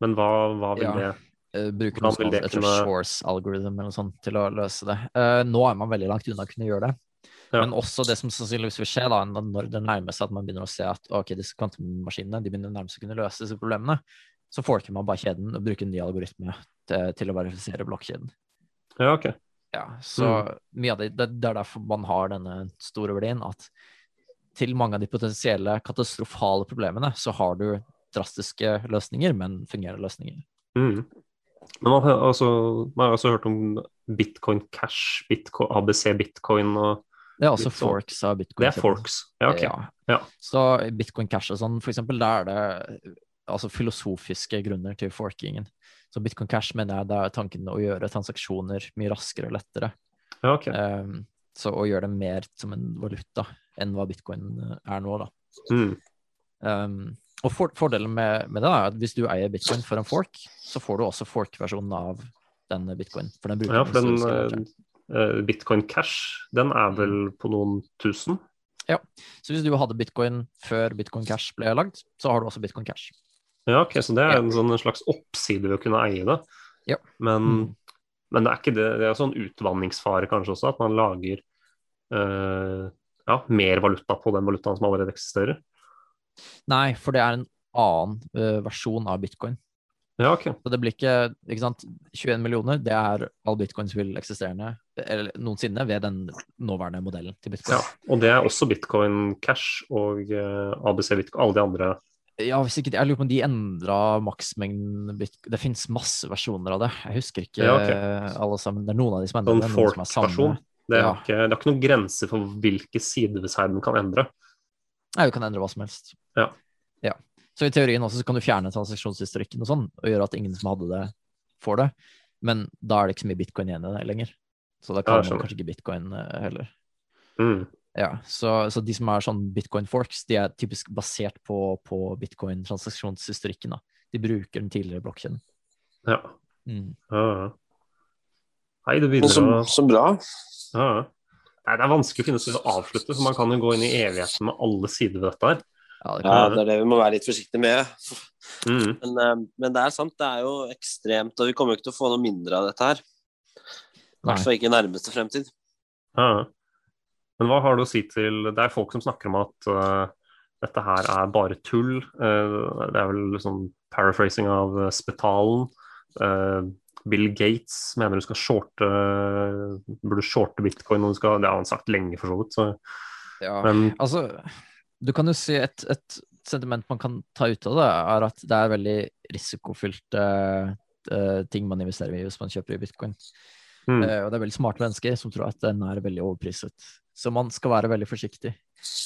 Men hva, hva vil Ja. det Eh, bruker noe sånt etter kunne- Shores algorithm eller noe sånt til å løse det. Uh, nå er man veldig langt unna å kunne gjøre det. Ja. Men også det som sannsynligvis vil skje da, når det nærmer seg at man begynner å se at ok, disse kvantemaskinene de begynner nærmest å kunne løse disse problemene, så forker man bare kjeden og bruker en ny algoritme til, til å verifisere blokkjeden. Ja, OK. Ja, så mye av det, det, det er derfor man har denne store verdien, at til mange av de potensielle katastrofale problemene, så har du drastiske løsninger, men fungerende løsninger. Mm. Men man har, altså, man har også hørt om bitcoin cash, bitcoin, ABC bitcoin og Det er også sånn. forks av bitcoin. Det er forks. Ja, ok. Ja. Ja. Så bitcoin cash og sånn, for eksempel, der er det altså filosofiske grunner til forkingen. Så Bitcoin Cash mener jeg det er tanken å gjøre transaksjoner mye raskere og lettere. Ja, ok. Um, så å gjøre det mer som en valuta enn hva bitcoin er nå, da. Mm. Um, og for, fordelen med, med det er at hvis du eier bitcoin for en fork, så får du også fork-versjonen av den bitcoin. For den bruker Ja, for den uh, Bitcoin Cash, den er vel på noen tusen? Ja, Så hvis du hadde bitcoin før bitcoin cash ble lagd, så har du også bitcoin cash. Ja, ok, så det er en, sånn, en slags oppside ved å kunne eie det. Ja. Men, Mm. men det er ikke det, det er sånn utvanningsfare kanskje også, at man lager ja, mer valuta på den valutaen som allerede eksisterer. Nei, for det er en annen eh, versjon av bitcoin. Ja, ok. Så det blir ikke, ikke sant, 21 millioner, det er all bitcoin som vil eksisterende eller noensinne ved den nåværende modellen til bitcoin. Ja, og det er også Bitcoin Cash og eh, ABC Bitcoin, alle de andre. Ja, hvis ikke, jeg lurer på om de endra maksmengden bitcoin. Det finnes masse versjoner av det. Jeg husker ikke Ja, ok. eh, alle sammen. Det er noen av de som endrer Sånn det, noen som er samme. Det, er Ja. ikke- det er ikke noen grenser for hvilke sider ved seg den kan endre. Nei, du kan endre hva som helst. Ja. ja. Så i teorien også så kan du fjerne transaksjonshistorikken og sånn, og gjøre at ingen som hadde det, får det. Men da er det ikke så mye bitcoin igjen i det lenger. Så da kan ja, man kanskje ikke bitcoin eh, heller. Mm. Ja, så, så de som er sånn bitcoin forks, de er typisk basert på, på bitcoin-transaksjonshistorikken. De bruker den tidligere blokkjeden. Ja. Mm. ja. Hei, det begynner å så bra. Ja. Nei, Det er vanskelig å finne sted å avslutte, for man kan jo gå inn i evigheten med alle sider ved dette her. Ja, det Ja, det er det vi må være litt forsiktige med. Mm. Men, eh, men det er sant, det er jo ekstremt, og vi kommer jo ikke til å få noe mindre av dette her. I hvert fall ikke i nærmeste fremtid. Ja. ja. Men hva har du å si til Det er folk som snakker om at uh, dette her er bare tull. Uh, det er vel sånn paraphrasing av uh, Spetalen. Eh, Bill Gates mener du skal shorte Burde shorte bitcoin. når du skal, det har han sagt lenge, for så vidt. Så, Ja. men Altså, du kan jo si et, et sentiment man kan ta ut av det, er at det er veldig risikofylte uh, ting man investerer i hvis man kjøper i bitcoin. mm, Uh, og det er veldig smarte mennesker som tror at den er veldig overpriset. Så man skal være veldig forsiktig.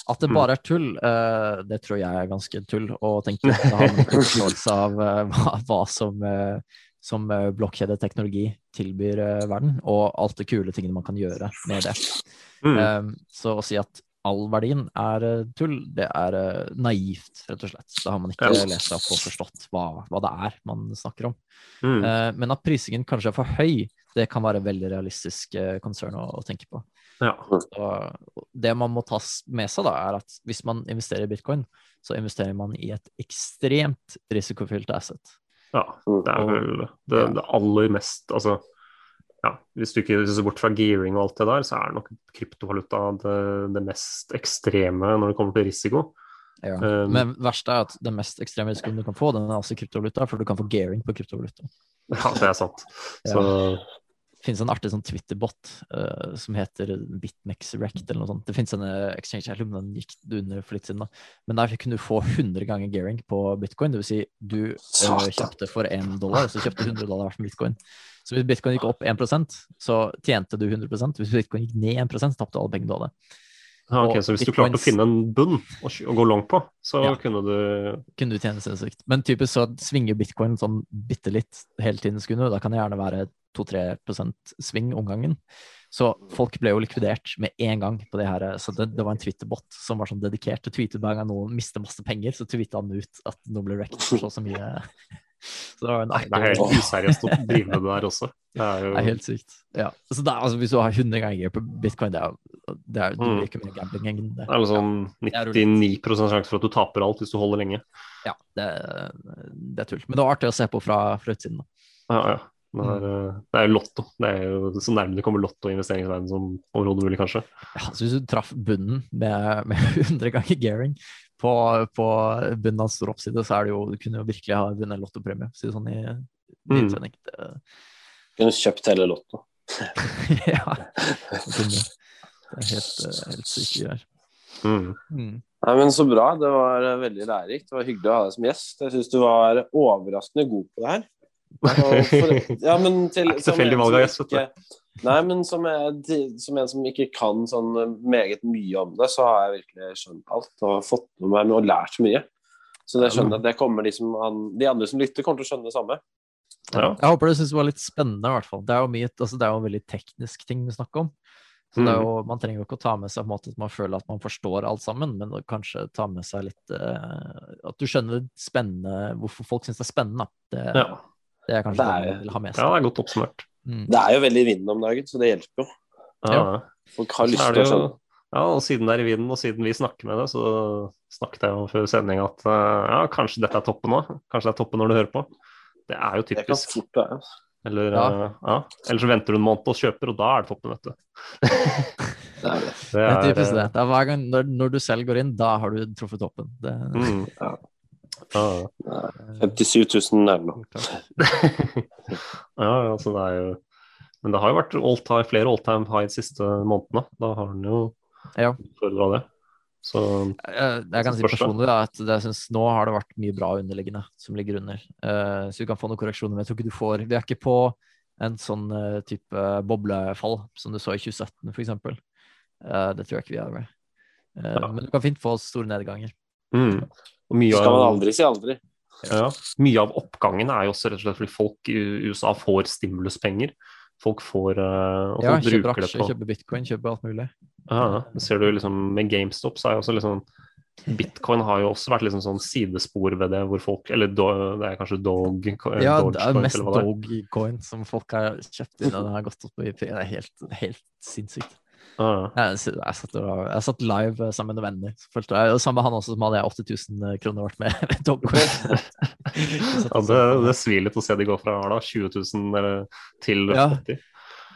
At det Mm. bare er tull, uh, det tror jeg er ganske tull å tenke. Det har en forståelse av uh, hva, hva som, eh, som eh, blokkjedeteknologi tilbyr eh, verden, og alt det kule tingene man kan gjøre med det. mm, Um, så å si at all verdien er eh, tull, det er naivt, rett og slett. Da har man ikke lest opp og forstått hva, hva det er man snakker om. mm, men at prisingen kanskje er for høy, det kan være veldig realistisk konsern å, å tenke på. ja. Det man må ta med seg, da, er at hvis man investerer i bitcoin, så investerer man i et ekstremt risikofylt asset. Ja. Det er vel det, det aller mest Altså ja, hvis du ikke ser bort fra gearing og alt det der, så er nok kryptovaluta det, det mest ekstreme når det kommer til risiko. Ja. Um, Men verst er at den mest ekstreme risikoen du kan få, den er altså kryptovaluta, for du kan få gearing på kryptovaluta. Ja, det er sant. Ja. Det finnes en artig sånn Twitter-bot uh, som heter BitMEX Rect eller noe sånt. Det finnes en eh, exchange, på om den gikk under for litt siden, da. Men der kunne du få 100 ganger gearing på bitcoin. Det vil si du uh, kjøpte for 1 dollar, så kjøpte du 100 dollar hvert med bitcoin. Så hvis bitcoin gikk opp 1% så tjente du 100 Hvis bitcoin gikk ned 1 så tapte du alle pengene du hadde. Ja, ok, så hvis du klarte å finne en bunn å, å gå langt på, så Ja. kunne du Kunne du tjene sinnssykt. Men typisk så svinger bitcoin sånn bitte litt hele tiden Skulle. Da kan det gjerne være 2-3% sving om gangen. Så folk ble jo likvidert med en gang på det her. Så det, det var en Twitter-bot som var sånn dedikert til å tweete hver gang noen mister masse penger, så tweeta han ut at nå ble wrecked for så så mye. Så det Nei, det er helt useriøst å drive med det der også. Det er jo Det er helt sykt. Ja. Så er, altså, hvis du har 100 ganger på bitcoin, det er, det er, du Mm. blir ikke mer gambling enn det. det er sånn er 99 sjanse for at du taper alt hvis du holder lenge. Ja, det, det er tull. Men det var artig å se på fra, fra utsiden. Da. Ja, ja. Det er, eh, det er jo lotto. Det er jo så nærme det kommer lotto i investeringsverdenen som overhodet mulig, kanskje. Ja, så hvis du traff bunnen med, med 100 ganger gearing på, på stor oppside, så er det jo, du kunne jo virkelig ha vunnet lottopremie. Si det sånn i i Mm. Det, Kunne kjøpt hele Lotto. ja, det er helt, helt sykt greier. Mm. Mm. Nei, men Så bra. Det var eh, veldig lærerikt. Det var hyggelig å ha deg som gjest. Jeg syns du var overraskende god på det her. For, ja, men til, Det er ikke tilfeldig valg av gjest, vet du. Nei, men som, jeg, som en som ikke kan sånn meget mye om det, så har jeg virkelig skjønt alt og fått med meg og lært mye. Så det skjønner jeg, det kommer de, som, an- de andre som lytter, kommer til å skjønne det samme. Ja. Jeg håper du syns det var litt spennende, i hvert fall. Det er jo, mye, altså, det er jo en veldig teknisk ting vi snakker om. Så det er Mm. jo, Man trenger jo ikke å ta med seg på en måte at man føler at man forstår alt sammen, men kanskje ta med seg litt eh, At du skjønner det spennende, hvorfor folk syns det er spennende. Det, Ja. Det er kanskje Det det, er- man vil ha med ja, det er godt oppsummert. Mm. Det er jo veldig i vinden om dagen, så det hjelper jo. Ja. Ja. Folk har lyst er til å skjønne. ja, og siden det er i vinden, og siden vi snakker med det, så snakket jeg jo før sending at eh, ja, kanskje dette er toppen òg. Kanskje det er toppen når du hører på. Det er jo Det kan typisk. fort være. Eller, Ja. eh, ja. Eller så venter du en måned og kjøper, og da er det toppen, vet du. Det er det. Det Det er typisk det. det er hver gang, når, når du selv går inn, da har du truffet toppen. Det, Mm. Ja. Ja. 57 000 er det nå. ja, altså det er jo Men det har jo vært all time, flere all time high de siste månedene. Da har han jo Ja. utfordra det. Så Jeg, jeg kan si personlig da, at jeg synes nå har det vært mye bra underliggende som ligger under. Uh, så du kan få noen korreksjoner, men jeg tror ikke du får Vi er ikke på en sånn uh, type boblefall som du så i 2017 f.eks. Uh, det tror jeg ikke vi er Med. Eh, Ja. Men du kan fint få store nedganger. mm. Og mye skal man aldri si aldri. ja, mye av oppgangen er jo også rett og slett fordi folk i USA får stimuluspenger. Folk får uh, og Ja, folk kjøper bruker det aksjer, på kjøper bitcoin, kjøper alt mulig. Ja, ser du liksom med GameStop, så er jo også liksom Bitcoin har jo også vært liksom sånn sidespor ved det, hvor folk Eller do, det er kanskje Dog Ja, det er mest. Dogecoin som folk har kjøpt inn, og den har gått opp i. Det er helt, helt sinnssykt. Ja, Jeg, jeg, satt, jeg satt live eh, sammen med venner. Følte jeg, og sammen med han også, som hadde jeg 80 000 kroner vært med ja det, det svir litt å se de går fra da, 20 000 eller, til Ja. 80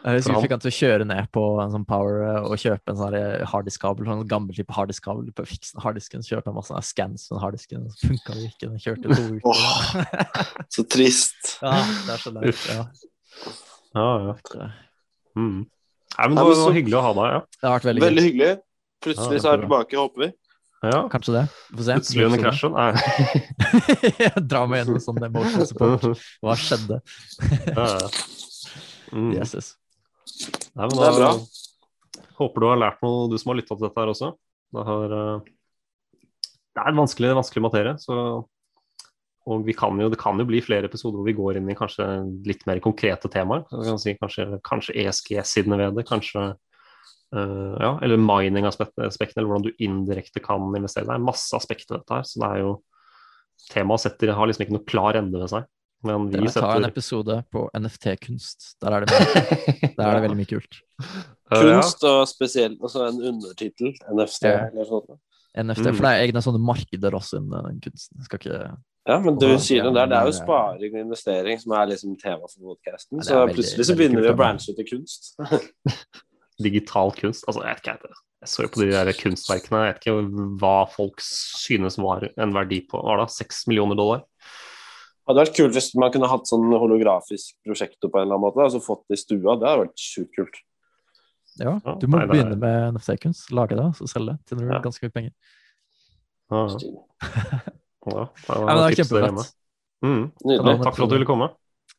Jeg husker vi fikk han til å kjøre ned på en sånn Power eh, og kjøpe en sånn harddisk-kabel. En gammel type harddisk-kabel. på Fikse harddisken, så kjørte han masse sånne scans med harddisken, og så funka det ikke. Den kjørte to uker. Oh, Så trist. ja, det er så leit. Ja. Ja, ja. Mm. Nei, men det var så- hyggelig å ha deg, ja. Det har vært veldig, Veldig hyggelig. Plutselig Ja, så er du tilbake, håper vi. ja. Kanskje det. Vi får se. Plutselig under krasjen. Nei. Dra meg gjennom sånn emotion support. Hva skjedde? Mm. Jesus. Nei, men Det er bra. Håper du har lært noe, du som har lytta til dette her også. Det, har, eh, det er en vanskelig, vanskelig materie. Så, og vi kan jo, det kan jo bli flere episoder hvor vi går inn i kanskje litt mer konkrete temaer. Så kan si kanskje, kanskje ESG-sidene ved det. Kanskje Uh, ja, eller mining-aspektene, eller hvordan du indirekte kan investere. Det er masse aspekter ved dette her. Så det er jo Temaet setter, har liksom ikke noe klar ende ved seg. Men vi Dere tar en episode på NFT-kunst. Der er det der er det veldig mye kult. Eh. Kunst og spesielt altså en undertittel, NFT ja. eller sånt. NFT, Mm. For det er egne sånne markeder også innen den kunsten. Skal ikke Ja, men du sier noe der. Det er jo sparing og investering som er liksom tema for podcasten. Ja, Så veldig- plutselig så begynner vi å branche ut til kunst. digital kunst. Altså, jeg vet ikke, jeg, jeg så jo på de der kunstverkene, jeg vet ikke hva folk synes var en verdi på. Hva da? Seks millioner dollar? Det hadde vært kult hvis man kunne hatt sånn holografisk prosjektor på en eller annen måte. Altså fått det i stua. Det hadde vært sjukt kult. Ja, du må nei, begynne med NFT-kunst. Lage det, og så selge det. Tjener du Ja. ganske mye penger. Ja, ja. Stilig. ja, Ja, det er kjempefett. Mm. Nydelig. Takk for at du ville komme.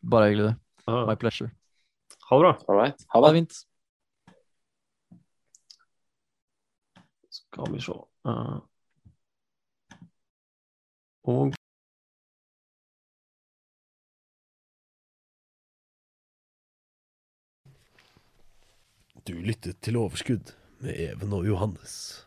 Bare hyggelig, det. Ja. My pleasure. Ha det bra. All right. Ha det fint. Skal vi se. Eh, og Du lyttet til Overskudd med Even og Johannes.